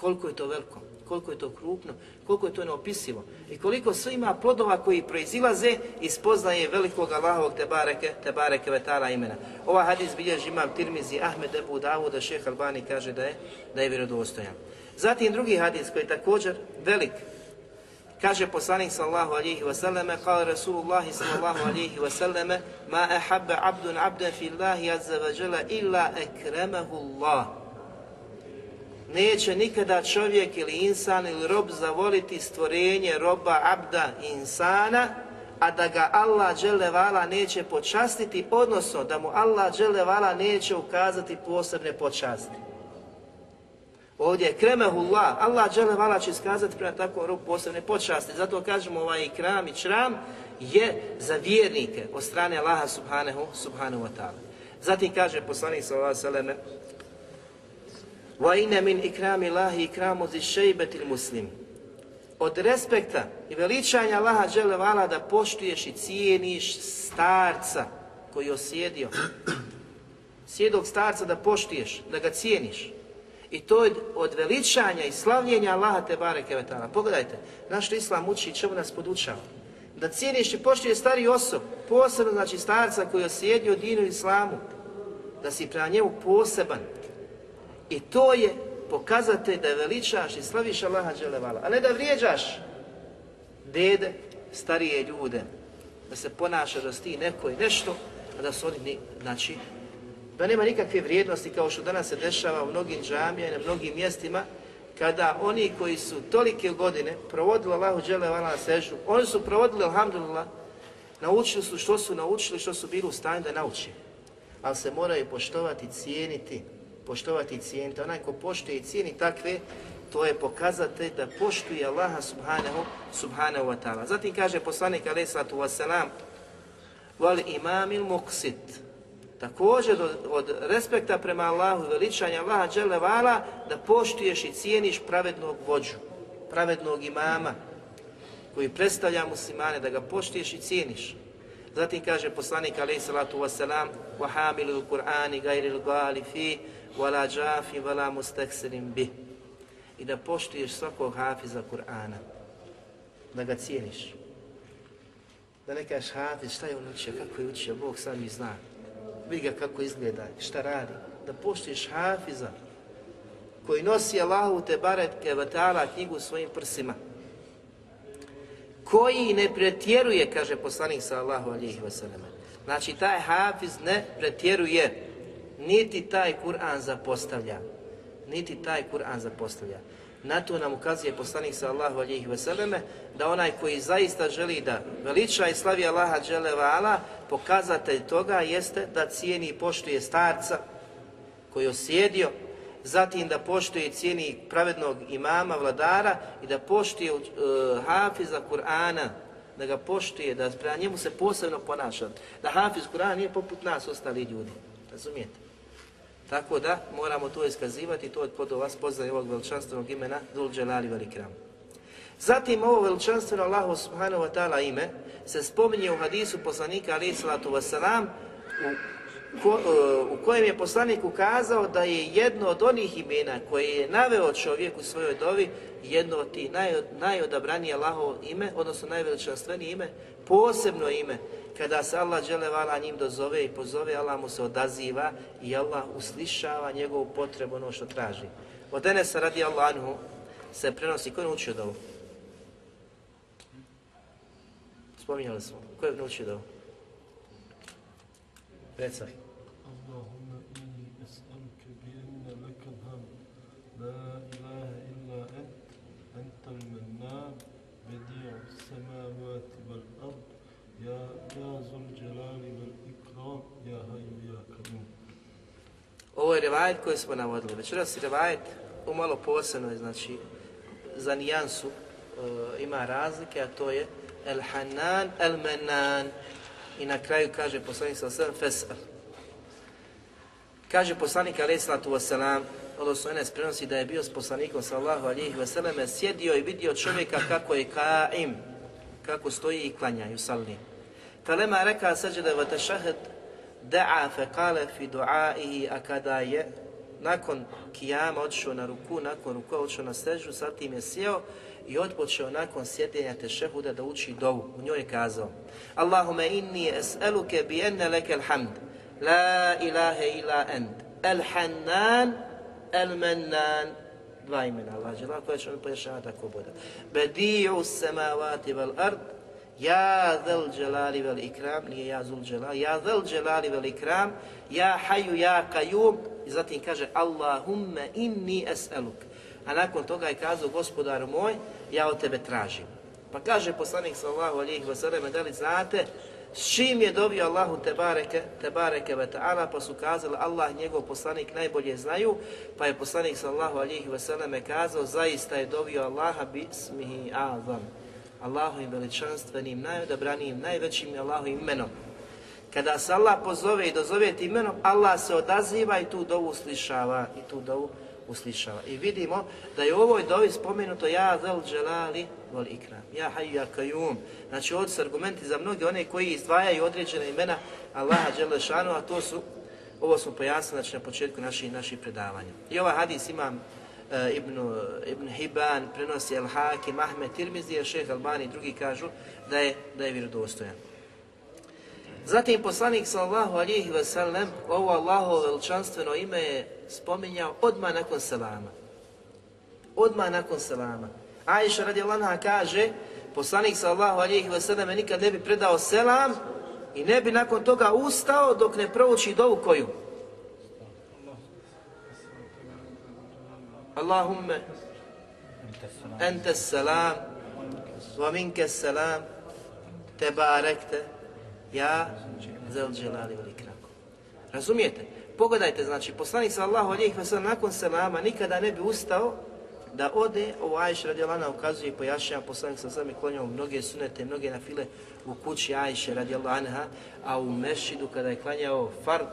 Koliko je to veliko koliko je to krupno, koliko je to neopisivo i koliko sve ima plodova koji proizilaze iz poznaje velikog Allahovog Tebareke, Tebareke Vetala imena. Ova hadis bilježi imam Tirmizi, Ahmed Ebu Davuda, šeh Albani kaže da je, da je vjerodostojan. Zatim drugi hadis koji je također velik, Kaže poslanik sallallahu alihi wasallam, kala Rasulullahi sallallahu alihi wasallam, ma ahabba abdun abdan fi Allahi azza wa jala illa ekremahu Allah neće nikada čovjek ili insan ili rob zavoliti stvorenje roba, abda insana, a da ga Allah vala neće počastiti, odnosno da mu Allah vala neće ukazati posebne počasti. Ovdje je kremehullah, Allah vala će iskazati prema takvom robu posebne počasti. Zato kažemo ovaj ikram i čram je za vjernike od strane Allaha subhanahu, subhanahu wa ta'ala. Zatim kaže poslanik sallallahu alejhi inna min ikrami Allahi ikramu zi šejbetil muslim. Od respekta i veličanja Allaha žele vala da poštuješ i cijeniš starca koji je osjedio. Sjedog starca da poštuješ, da ga cijeniš. I to je od veličanja i slavljenja Allaha te bareke. Pogledajte, naš Islam uči čemu nas podučava. Da cijeniš i poštuje stari osob, posebno znači starca koji je osjedio dinu islamu, da si prema njemu poseban, i to je pokazatelj da veličaš i slaviš Allaha dželevala, a ne da vrijeđaš dede, starije ljude, da se ponaša da ti neko i nešto, a da su oni, znači, da nema nikakve vrijednosti kao što danas se dešava u mnogim džamijama i na mnogim mjestima, kada oni koji su tolike godine provodili Allahu dželevala na sežu, oni su provodili, alhamdulillah, naučili su što su naučili, što su bili u stanju da nauči. Ali se moraju poštovati, cijeniti, poštovati i cijeniti. Onaj ko poštuje i cijeni takve, to je pokazatelj da poštuje Allaha subhanahu, subhanahu wa ta'ala. Zatim kaže poslanik alaih sallatu wasalam, wal imamil muqsit. Također od, od respekta prema Allahu i veličanja Allaha džele vala, da poštuješ i cijeniš pravednog vođu, pravednog imama, koji predstavlja muslimane, da ga poštuješ i cijeniš. Zatim kaže poslanik alaih sallatu wasalam, وَحَامِلُ الْقُرْآنِ غَيْرِ الْغَالِ فِي wala džafi, wala mustaksirim bi. I da poštuješ svakog hafiza Kur'ana, da ga cijeniš. Da ne kažeš hafiz, šta je on učio, kako je učio, Bog sam mi zna. Vidi ga kako izgleda, šta radi. Da poštuješ hafiza, koji nosi Allahu te baretke vatala knjigu svojim prsima. Koji ne pretjeruje, kaže poslanik sa Allahu alihi wasallam. Znači, taj hafiz ne pretjeruje niti taj Kur'an zapostavlja. Niti taj Kur'an zapostavlja. Na to nam ukazuje poslanik Allahu alijih veseleme, da onaj koji zaista želi da veliča i slavi Allaha dželevala, pokazatelj toga jeste da cijeni i poštuje starca koji je osjedio, zatim da poštuje cijeni pravednog imama, vladara i da poštuje uh, hafiza Kur'ana da ga poštuje, da prema njemu se posebno ponaša. Da Hafiz Kur'an nije poput nas ostali ljudi. Razumijete? Tako da moramo to iskazivati, to je kod vas poznaje ovog veličanstvenog imena Dul Dželali Velikram. Zatim ovo veličanstveno Allahu subhanahu wa ta'ala ime se spominje u hadisu poslanika alaih salatu wasalam u, ko, e, u kojem je poslanik ukazao da je jedno od onih imena koje je naveo čovjek u svojoj dovi jedno od tih naj, najodabranije Allahovo ime, odnosno najveličanstvenije ime, posebno ime, kada se Allah vala njim dozove i pozove, Allah mu se odaziva i Allah uslišava njegovu potrebu ono što traži. Od Enesa radi Allahu se prenosi, ko je naučio dovu? Spominjali smo. Ko je naučio dovu? Recaj. Ovo je revajet koji smo navodili. Večeras je revajet u malo posebno, znači za nijansu e, ima razlike, a to je El Hanan El Menan. I na kraju kaže poslanik sa sallam Fesal. Kaže poslanik alaih sallatu odnosno Enes prenosi da je bio s poslanikom sallahu alihi wasallam, sjedio i vidio čovjeka kako je kaim, kako stoji i klanja i salli. Falema reka sađada wa tašahad da'a fe kale fi du'aihi, a kada je nakon kijama odšao na ruku, nakon ruku odšao na sežu, zatim je sjeo i odpočeo nakon sjedenja tešehuda da uči dovu. U njoj je kazao Allahume inni es'eluke bi enne leke alhamd, la ilahe ila end, el hannan, el mennan, dva imena Allah koje ćemo pojašnjavati tako bude. Bedi'u samavati ard, Ja zel dželali vel ikram, nije ja zul dželali, ja zel dželali vel ikram, ja haju ja kajum, i zatim kaže Allahumme inni es'eluk. A nakon toga je kazao gospodaru moj, ja od tebe tražim. Pa kaže poslanik sallahu alihi wasallam, da li znate s čim je dobio Allahu te bareke, te bareke ve ta'ala, pa su kazali Allah njegov poslanik najbolje znaju, pa je poslanik sallahu alihi wasallam kazao zaista je dobio Allaha bismihi azam. Allahovim veličanstvenim, najodabranijim, najvećim Allahovim imenom. Kada se Allah pozove i dozove tim imenom, Allah se odaziva i tu dovu uslišava i tu dovu uslišava. I vidimo da je u ovoj dovi spomenuto ja zel dželali vol ikram, ja haju ja kajum. Znači ovdje su argumenti za mnoge one koji izdvajaju određene imena Allaha Đelešanu, a to su, ovo smo pojasnili znači, na početku naših, naših predavanja. I ovaj hadis imam Ibn, Ibn Hibban, prenosi El Hakim, Ahmed Tirmizi, šeh Albani i drugi kažu da je, da je vjerodostojan. Zatim poslanik sallallahu alihi wasallam ovo Allahovo veličanstveno ime je spominjao odmah nakon selama. Odmah nakon selama. Aisha radijallahu kaže, poslanik sallallahu alihi wasallam nikad ne bi predao selam i ne bi nakon toga ustao dok ne prouči dovu koju. Allahumme ente salam wa minke salam tebarekte ja zel dželali. Razumijete? Pogledajte, znači, poslanik sallahu alijih veselam nakon selama nikada ne bi ustao da ode, ovo Ajš radijalana ukazuje i pojašnjava poslanik sa sami klanjao mnoge sunete, mnoge nafile u kući Ajše radijalana, a u mešidu kada je klanjao fard,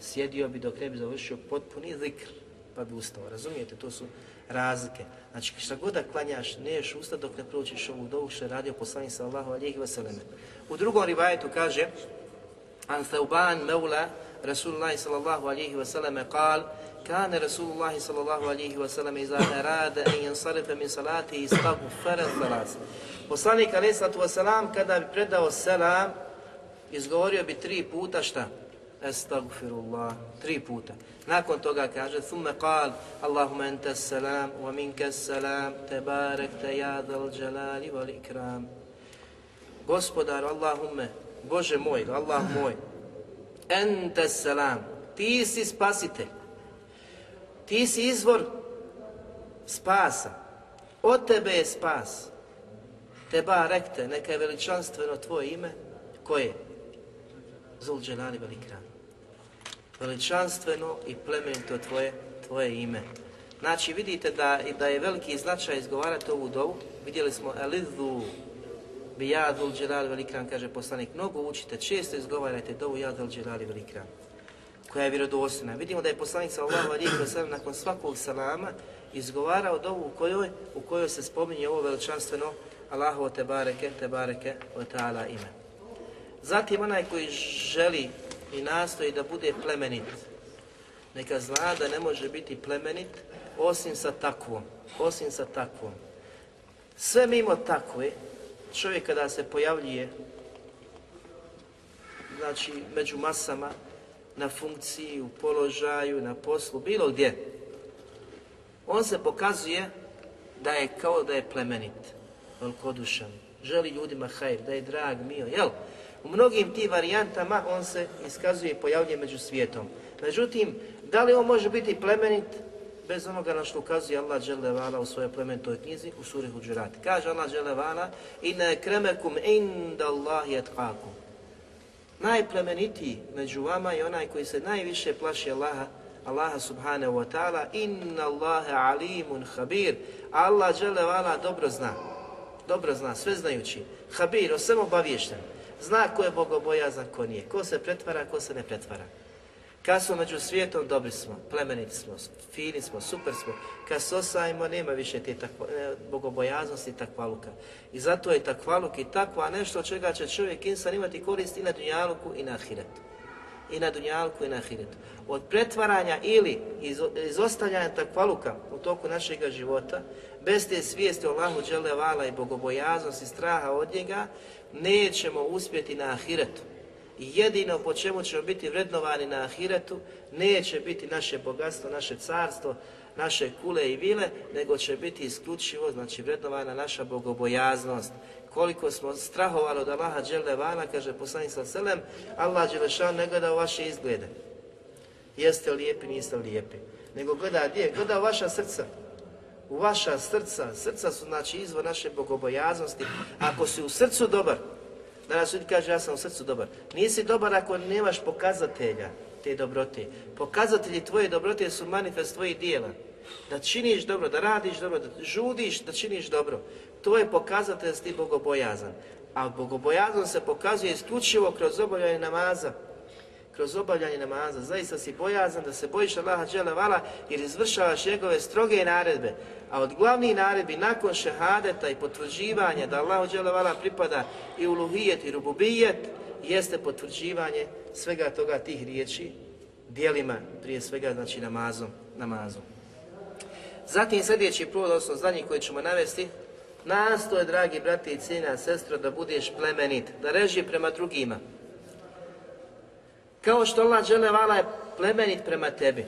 sjedio bi dok ne bi završio potpuni zikr, pa bi ustao. Razumijete, to su razlike. Znači, šta god da klanjaš, neš usta dok ne proučiš ovu dovu što je radio poslanik sallahu alihi vseleme. U drugom rivajetu kaže, An Thauban Mevla, Rasulullah sallallahu alihi vseleme, kal, Kane Rasulullah sallallahu alihi vseleme, iza rada en jansarife min salati i feren salas. Poslanik alihi sallatu vselam, kada bi predao selam, izgovorio bi tri puta šta? Estagfirullah, tri puta. Nakon toga kaže, thumme qal, Allahumma enta salam, wa minka salam, tebarek te jadal jalali wal ikram. Gospodar, Allahumme, Bože moj, Allah moj, enta salam, ti si spasitelj, ti si izvor spasa, od tebe je spas. Teba rekte, neka je veličanstveno tvoje ime, koje? Zul Dželali Velikran. Veličanstveno i plemenito tvoje, tvoje ime. Znači vidite da, da je veliki značaj izgovarati ovu dovu. Vidjeli smo Elidhu bi jadul dželali velikran, kaže poslanik, mnogo učite, često izgovarajte dovu jadul dželali velikran koja je vjerodostojna. Vidimo da je poslanik sallallahu alejhi ve sellem nakon svakog salama izgovarao dovu u kojoj, u kojoj se spominje ovo veličanstveno Allahu te bareke, te bareke wa ta'ala ime. Zatim onaj koji želi i nastoji da bude plemenit, neka zna da ne može biti plemenit osim sa takvom, osim sa takvom. Sve mimo takve, čovjek kada se pojavljuje znači među masama, na funkciji, u položaju, na poslu, bilo gdje, on se pokazuje da je kao da je plemenit, velikodušan, želi ljudima hajr, da je drag, mio, jel? U mnogim tim varijantama on se iskazuje i pojavljuje među svijetom. Međutim, da li on može biti plemenit bez onoga na što ukazuje Allah Đelevala u svojoj plemenitoj knjizi u suri Huđurat. Kaže Allah Đelevala Inna kremekum inda Allahi etkakum. Najplemenitiji među vama je onaj koji se najviše plaši Allaha, Allaha subhanahu wa ta'ala, inna Allahe alimun habir, Allah dželevala dobro zna, dobro zna, sve znajući, habir, o svem obaviješten, zna ko je bogobojazan, ko nije, ko se pretvara, ko se ne pretvara. Kad smo među svijetom, dobri smo, plemeniti smo, fini smo, super smo. Kad se osajemo, nema više te takva, e, bogobojaznosti i takvaluka. I zato je takvaluk i takva nešto od čega će čovjek insan imati korist i na dunjaluku i na ahiretu. I na dunjalku i na ahiretu. Od pretvaranja ili iz, izostavljanja takvaluka u toku našeg života, bez te svijesti o Allahu dželevala i bogobojaznosti, straha od njega, nećemo uspjeti na ahiretu. Jedino po čemu ćemo biti vrednovani na ahiretu neće biti naše bogatstvo, naše carstvo, naše kule i vile, nego će biti isključivo, znači vrednovana naša bogobojaznost. Koliko smo strahovali od Allaha Đelevana, kaže poslanik sa selem, Allah Đelešan ne gleda u vaše izglede. Jeste lijepi, niste lijepi. Nego gleda gdje? Gleda vaša srca. Vaša srca. Srca su znači izvor naše bogobojaznosti. Ako si u srcu dobar, Danas ljudi kaže ja sam u srcu dobar. Nisi dobar ako nemaš pokazatelja te dobrote. Pokazatelji tvoje dobrote su manifest tvojih dijela. Da činiš dobro, da radiš dobro, da žudiš, da činiš dobro. To je pokazatelj da si bogobojazan. A bogobojazan se pokazuje isključivo kroz obavljanje namaza. Kroz obavljanje namaza. Zaista si bojazan da se bojiš Allaha dželevala jer izvršavaš njegove stroge naredbe. A od glavnih naredbi nakon šehadeta i potvrđivanja da Allahu dželevala pripada i uluhijet i rububijet jeste potvrđivanje svega toga tih riječi dijelima, prije svega znači namazom. namazom. Zatim sljedeći provod, odnosno zadnji koji ćemo navesti, nastoje, dragi brati i cijena sestro, da budeš plemenit, da reži prema drugima. Kao što Allah dželevala je plemenit prema tebi,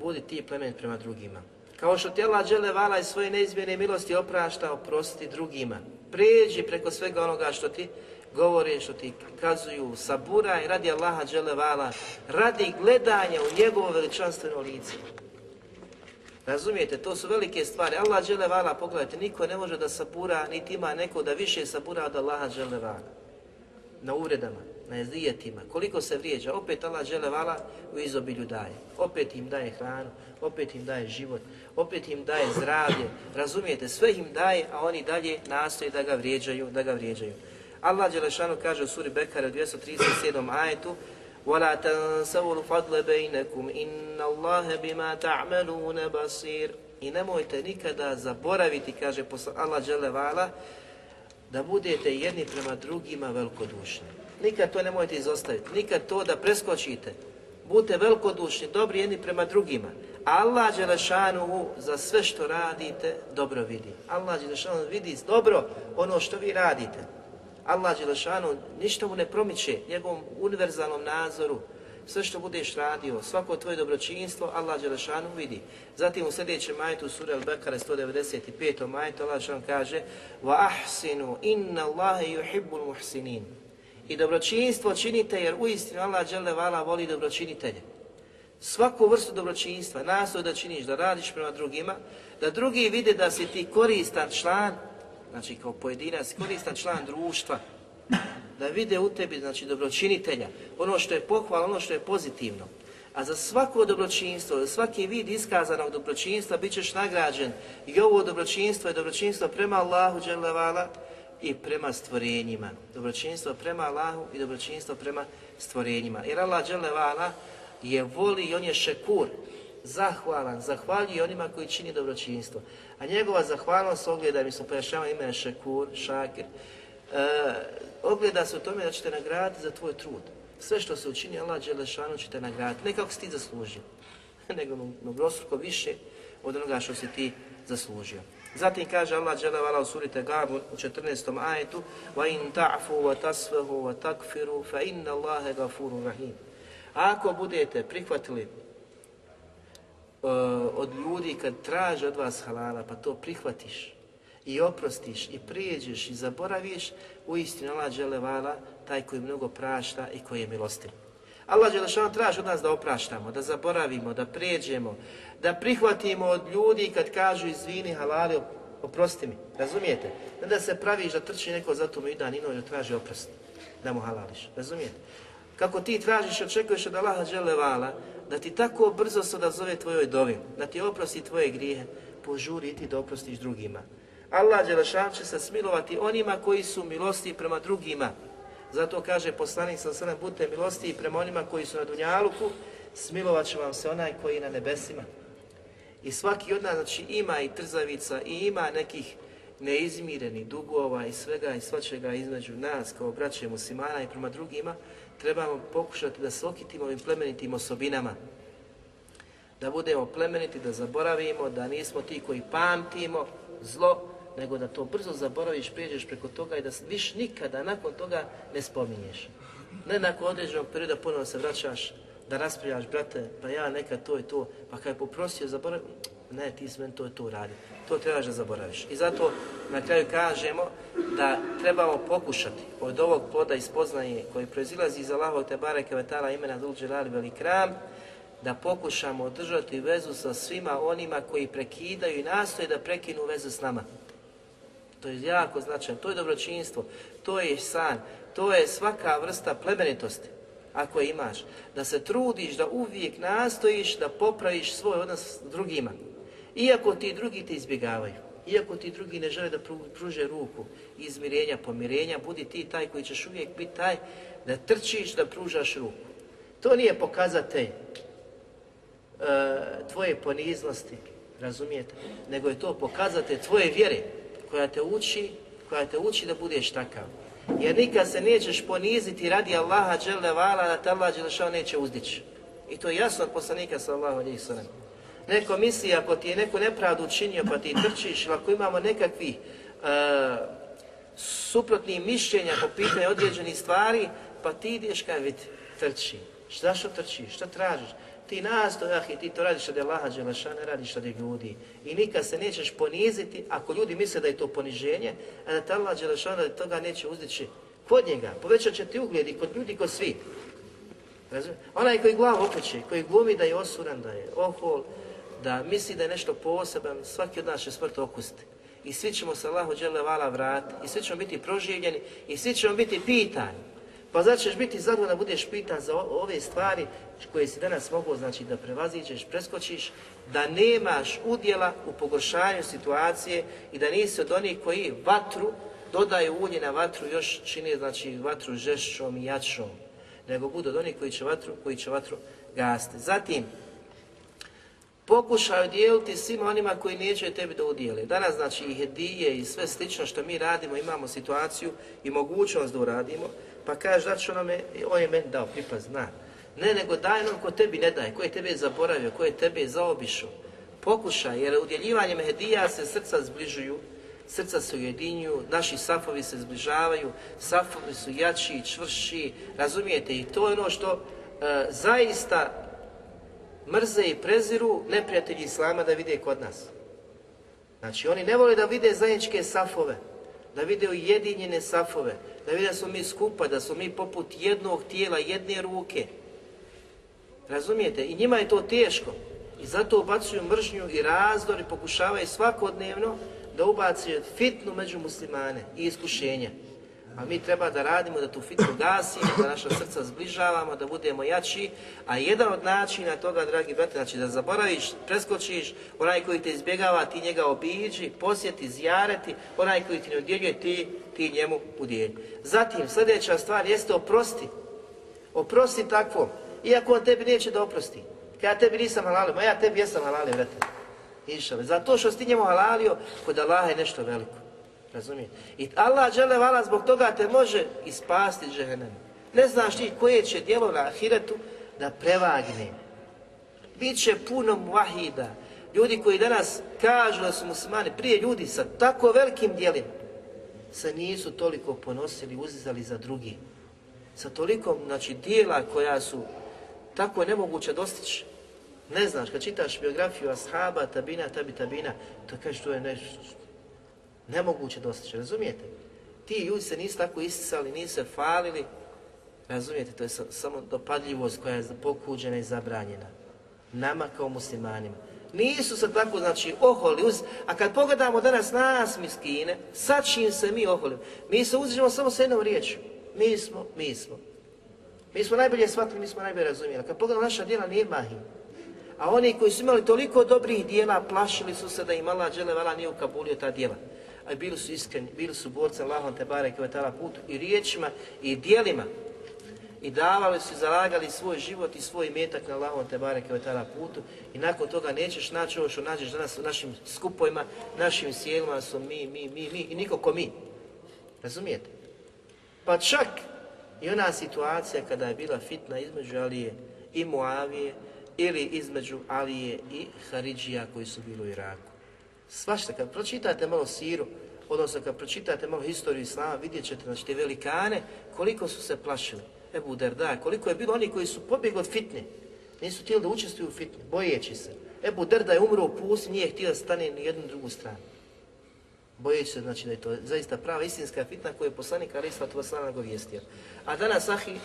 budi ti plemenit prema drugima. Kao što ti Allah dželevala i svoje neizmjene milosti oprašta, oprosti drugima. Prijeđi preko svega onoga što ti govore, što ti kazuju, saburaj radi Allaha dželevala, radi gledanja u njegovo veličanstveno lice. Razumijete, to su velike stvari. Allah dželevala, pogledajte, niko ne može da sabura, niti ima neko da više sabura od Allaha dželevala. Na uvredama, na jezijetima, koliko se vrijeđa, opet Allah dželevala u izobilju daje. Opet im daje hranu, opet im daje život, opet im daje zdravlje. Razumijete, sve im daje, a oni dalje nastoje da ga vrijeđaju, da ga vrijeđaju. Allah Đelešanu kaže u suri Bekara u 237. ajetu وَلَا تَنْسَوُوا الْفَضْلَ بَيْنَكُمْ إِنَّ اللَّهَ بِمَا تَعْمَلُونَ بَصِيرٌ I nemojte nikada zaboraviti, kaže Allah Đelevala, da budete jedni prema drugima velikodušni. Nikad to nemojte izostaviti, nikad to da preskočite. Budite velikodušni, dobri jedni prema drugima. Allah Đelešanuhu za sve što radite dobro vidi. Allah Đelešanuhu vidi dobro ono što vi radite. Allah Đelešanu ništa mu ne promiče njegovom univerzalnom nazoru. Sve što budeš radio, svako tvoje dobročinstvo, Allah Đelešanu vidi. Zatim u sljedećem majetu sura Al-Bekara 195. majetu Allah Đelešanu kaže وَأَحْسِنُوا إِنَّ اللَّهَ يُحِبُّ الْمُحْسِنِينَ i dobročinstvo činite jer uistinu Allah Đelevala voli dobročinitelje. Svaku vrstu dobročinstva nastoj da činiš, da radiš prema drugima, da drugi vide da si ti koristan član znači kao pojedinac, koristan član društva, da vide u tebi, znači dobročinitelja, ono što je pohvala, ono što je pozitivno. A za svako dobročinstvo, za svaki vid iskazanog dobročinstva bit ćeš nagrađen. I ovo dobročinstvo je dobročinstvo prema Allahu dželevala, i prema stvorenjima. Dobročinstvo prema Allahu i dobročinstvo prema stvorenjima. Jer Allah dželevala je voli i on je šekur, zahvalan, zahvaljuje onima koji čini dobročinstvo. A njegova zahvalnost ogleda, mi smo pojašnjavali ime šekur, šakir, e, ogleda se u tome da ćete nagraditi za tvoj trud. Sve što se učini, Allah Đelešanu će te nagraditi. Ne kako si ti zaslužio, nego mnogostruko više od onoga što si ti zaslužio. Zatim kaže Allah dželevala u suri Tegabu u 14. ajetu وَإِن تَعْفُوا وَتَسْفَهُوا وَتَكْفِرُوا فَإِنَّ اللَّهَ غَفُورٌ رَحِيمٌ Ako budete prihvatili uh, od ljudi kad traže od vas halala, pa to prihvatiš i oprostiš i prijeđeš i zaboraviš, uistinu Allah dželevala taj koji mnogo prašta i koji je milostiv. Allah Đelešanu traži od nas da opraštamo, da zaboravimo, da prijeđemo, da prihvatimo od ljudi kad kažu izvini halali, oprosti mi, razumijete? Ne da se praviš da trči neko za tu i dan ino da traži oprost, da mu halališ, razumijete? Kako ti tražiš, očekuješ od Allaha Đelevala, da ti tako brzo se odazove tvojoj dovi, da ti oprosti tvoje grijehe, požuri i ti da oprostiš drugima. Allah Đelešan će se smilovati onima koji su milosti prema drugima, zato kaže poslanik sa srem, budite milosti i prema onima koji su na Dunjaluku, smilovat će vam se onaj koji je na nebesima. I svaki od nas znači, ima i trzavica i ima nekih neizmirenih dugova i svega i svačega između nas kao braće muslimana i prema drugima, trebamo pokušati da se okitimo ovim plemenitim osobinama. Da budemo plemeniti, da zaboravimo, da nismo ti koji pamtimo zlo, nego da to brzo zaboraviš, prijeđeš preko toga i da viš nikada nakon toga ne spominješ. Ne nakon određenog perioda ponovno se vraćaš da raspravljaš, brate, pa ja nekad to i to, pa kad je poprosio zaboravi, ne, ti si meni to i to uradi. To trebaš da zaboraviš. I zato na kraju kažemo da trebamo pokušati od ovog ploda i spoznaje koji proizilazi iz Allahovog te bareke vetala imena Dul Dželali Velikram, da pokušamo održati vezu sa svima onima koji prekidaju i nastoje da prekinu vezu s nama. To je jako značajno, to je dobročinstvo, to je san, to je svaka vrsta plemenitosti ako je imaš, da se trudiš, da uvijek nastojiš da popraviš svoj odnos s drugima. Iako ti drugi te izbjegavaju, iako ti drugi ne žele da pruže ruku izmirenja, pomirenja, budi ti taj koji ćeš uvijek biti taj da trčiš, da pružaš ruku. To nije pokazatelj e, tvoje poniznosti, razumijete, nego je to pokazatelj tvoje vjere koja te uči, koja te uči da budeš takav. Jer nikad se nećeš poniziti radi Allaha dželle vala da te Allah dželle neće uzdići. I to je jasno od poslanika sallallahu alejhi ve sellem. Neko misli ako ti je neko nepravdu učinio pa ti trčiš, ili ako imamo nekakvi uh, suprotnih mišljenja po pitanju određenih stvari, pa ti ideš kaj vidi, trči. Šta što trčiš, šta tražiš? Ti nastojah i ti to radiš od Allaha Đeleša, ne radiš od ljudi. I nikad se nećeš poniziti ako ljudi misle da je to poniženje, a da te Allah Đeleša da toga neće uzdići kod njega. Povećat će ti ugled i kod ljudi, kod svi. Razumije? Onaj koji glavu okreće, koji glumi da je osuran, da je ohol, da misli da je nešto poseban, svaki od nas će smrt okusiti. I svi ćemo se Allahu Đelevala vratiti, i svi ćemo biti proživljeni, i svi ćemo biti pitani. Pa znači ćeš biti zadovoljan da budeš pitan za ove stvari koje si danas mogu znači da prevaziđeš, preskočiš, da nemaš udjela u pogoršanju situacije i da nisi od onih koji vatru dodaju ulje na vatru još čini znači vatru žešćom i jačom, nego budu od onih koji će vatru, koji će vatru gasti. Zatim, pokušaju dijeliti svima onima koji neće tebi da udijeli. Danas znači i hedije i sve slično što mi radimo, imamo situaciju i mogućnost da uradimo, pa kaže da će onome, on je meni dao, pripaz, zna. Ne, nego daj onom ko tebi ne daje, ko je tebe zaboravio, ko je tebe zaobišao. Pokušaj, jer udjeljivanjem hedija se srca zbližuju, srca se ujedinjuju, naši safovi se zbližavaju, safovi su jači čvrši, razumijete? I to je ono što e, zaista mrze i preziru neprijatelji Islama da vide kod nas. Znači, oni ne vole da vide zajedničke safove, da vide ujedinjene safove, da vide da smo mi skupa, da smo mi poput jednog tijela, jedne ruke. Razumijete? I njima je to teško. I zato ubacuju mržnju i razdor i pokušavaju svakodnevno da ubacuju fitnu među muslimane i iskušenja. A mi treba da radimo, da tu fitnu gasimo, da naša srca zbližavamo, da budemo jači. A jedan od načina toga, dragi brate, znači da zaboraviš, preskočiš, onaj koji te izbjegava, ti njega obiđi, posjeti, zjareti, onaj koji ti ne udjeljuje, ti, ti njemu udjelji. Zatim, sljedeća stvar jeste oprosti. Oprosti takvom, iako on tebi neće da oprosti. Ja tebi nisam halalio, ma ja tebi jesam halalio, brate. Išao. Zato što si njemu halalio, kod Allaha je nešto veliko. Razumijete? I Allah žele vala zbog toga te može ispasti džehennem. Ne znaš ti koje će djelo na ahiretu da prevagne. Biće puno muahida. Ljudi koji danas kažu da su muslimani, prije ljudi sa tako velikim djelima, se nisu toliko ponosili, uzizali za drugi. Sa tolikom, znači, dijela koja su tako nemoguće dostići. Ne znaš, kad čitaš biografiju ashaba, tabina, tabi, tabina, to kažeš to je nešto nemoguće dostići, razumijete? Ti ljudi se nisu tako isticali, nisu se falili, razumijete, to je samo dopadljivost koja je pokuđena i zabranjena. Nama kao muslimanima. Nisu se tako, znači, oholi uz... A kad pogledamo danas nas miskine, sad čim se mi oholimo, mi se uzđemo samo s jednom riječju. Mi smo, mi smo. Mi smo najbolje shvatili, mi smo najbolje razumijeli. Kad pogledamo naša djela, nije mahim. A oni koji su imali toliko dobrih dijela, plašili su se da im Allah dželevala nije ukabulio ta dijela a bili su iskreni, bili su borci Allahom te barek i putu i riječima i dijelima i davali su, zalagali svoj život i svoj metak na Allahom te barek i putu i nakon toga nećeš naći ovo što nađeš danas u našim skupovima, našim sjelima su mi, mi, mi, mi i niko ko mi. Razumijete? Pa čak i ona situacija kada je bila fitna između Alije i Muavije ili između Alije i Haridžija koji su bili u Iraku. Svašta, kad pročitate malo siru, odnosno kad pročitate malo historiju Islama, vidjet ćete, znači te velikane, koliko su se plašili. Ebu Derda, koliko je bilo oni koji su pobjegli od fitne, nisu htjeli da učestvuju u fitni, bojeći se. Ebu Derda je umro u pusti, nije htio da stane ni jednu drugu stranu. Bojeći se, znači da je to zaista prava istinska fitna koju je poslanik Ali Islatu Vaslana nagovijestio. A danas Ahi,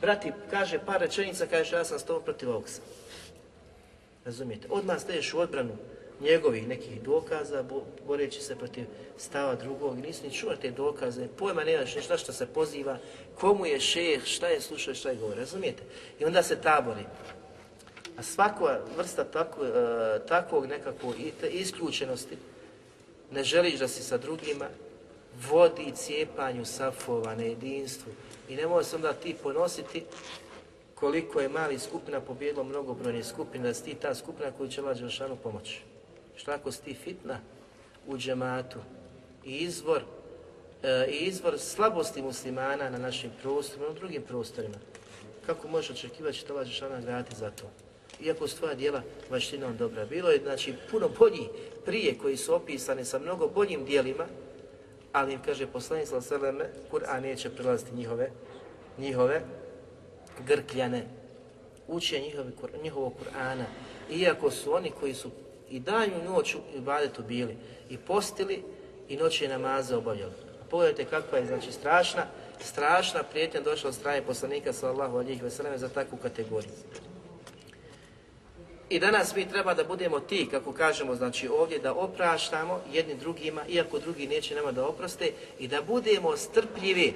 brati, kaže par rečenica, kaže ja sam s tobom protiv ovog Razumijete? Odmah staješ u odbranu njegovih nekih dokaza, boreći se protiv stava drugog, nisi ni čuo te dokaze, pojma nemaš ništa što se poziva, komu je šeh, šta je slušao, šta je govori, razumijete? I onda se tabori. A svaka vrsta tako, e, takvog nekakvog isključenosti, ne želiš da si sa drugima, vodi cijepanju safova na jedinstvu. I ne može se onda ti ponositi koliko je mali skupina pobjedilo mnogobrojne skupine, da si ti ta skupina koju će Allah Đelšanu pomoći. Šta ako si ti fitna u džematu i izvor, e, izvor slabosti muslimana na našim prostorima, na drugim prostorima. Kako možeš očekivati će to vaša šana gledati za to? Iako su tvoja djela vaštinom dobra. Bilo je znači puno bolji prije koji su opisani sa mnogo boljim dijelima, ali im kaže poslanik sallallahu Kur'an neće prelaziti njihove, njihove grkljane, njihove, njihovog Kur'ana, iako su oni koji su i danju noć u ibadetu bili i postili i noći namaze obavljali. Pogledajte kakva je znači strašna, strašna prijetnja došla od strane poslanika sallallahu alihi wasallam za takvu kategoriju. I danas mi treba da budemo ti, kako kažemo, znači ovdje da opraštamo jedni drugima, iako drugi neće nama da oproste, i da budemo strpljivi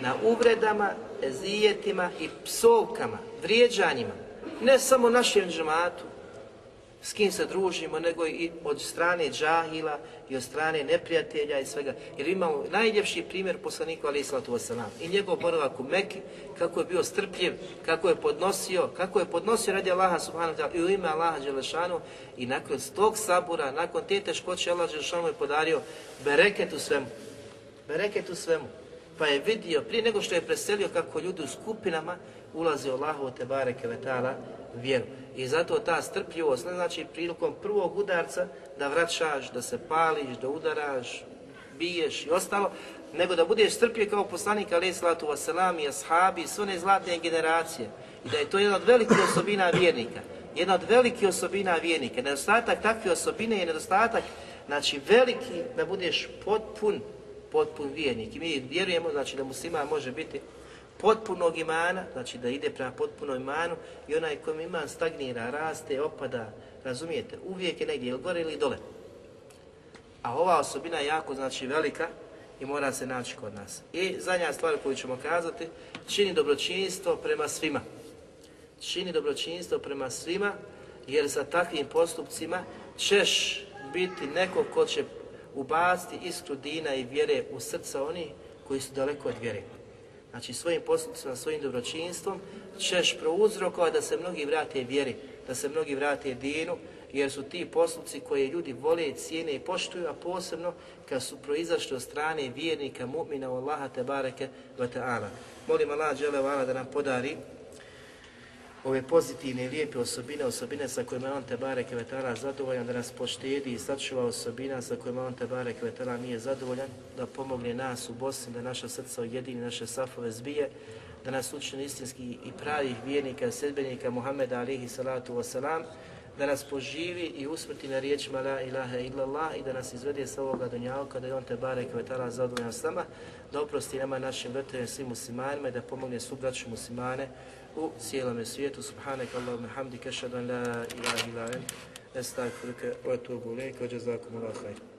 na uvredama, ezijetima i psovkama, vrijeđanjima, ne samo našem džematu, s kim se družimo, nego i od strane džahila i od strane neprijatelja i svega. Jer imamo najljepši primjer poslaniku Ali Islatu Vasalam i njegov boravak u Meki, kako je bio strpljiv, kako je podnosio, kako je podnosio radi Allaha subhanahu wa i u ime Allaha Đelešanu i nakon tog sabura, nakon te teškoće Allah Đelešanu je podario bereket u svemu. Bereket u svemu. Pa je vidio, prije nego što je preselio kako ljudi u skupinama ulaze u Allahu te bareke vetala vjeru. I zato ta strpljivost ne znači prilikom prvog udarca da vraćaš, da se pališ, da udaraš, biješ i ostalo, nego da budeš strpljiv kao poslanik alaih salatu wasalam i ashabi sve one zlatne generacije. I da je to jedna od velikih osobina vjernika. Jedna od velikih osobina vjernika. Nedostatak takve osobine je nedostatak, znači veliki da budeš potpun, potpun vjernik. I mi vjerujemo znači da musliman može biti potpunog imana, znači da ide prema potpunom imanu i onaj kojem iman stagnira, raste, opada, razumijete, uvijek je negdje ili gore ili dole. A ova osobina je jako znači velika i mora se naći kod nas. I zadnja stvar koju ćemo kazati, čini dobročinstvo prema svima. Čini dobročinstvo prema svima, jer sa takvim postupcima ćeš biti neko ko će ubaciti iskru dina i vjere u srca onih koji su daleko od vjere. Znači svojim postupcima, svojim dobročinstvom ćeš prouzrokovati da se mnogi vrate vjeri, da se mnogi vrate dinu, jer su ti postupci koje ljudi vole, cijene i poštuju, a posebno kad su proizašli od strane vjernika, mu'mina, Allaha, te bareke, ta'ala. Molim Allah, džele da nam podari ove pozitivne i lijepe osobine, osobine sa kojima je on te bareke vetala zadovoljan, da nas poštedi i sačuva osobina sa kojima on te bareke vetala nije zadovoljan, da pomogne nas u Bosni, da naša srca ujedini, naše safove zbije, da nas učini istinski i pravih vjernika, sedbenika Muhammeda alihi salatu wasalam, da nas poživi i usmrti na riječima la ilaha illallah i da nas izvede sa ovoga dunjavka, da je on te barek vetala zadovoljan s nama, da oprosti nama našim vrtovima svim muslimanima i da pomogne svu braću muslimane u cijelome svijetu. Subhanak Allahumma hamdika, ashhadu an la ilaha illa ant, estagfiruka wa atubu ilayk, wa jazakumullahu khair.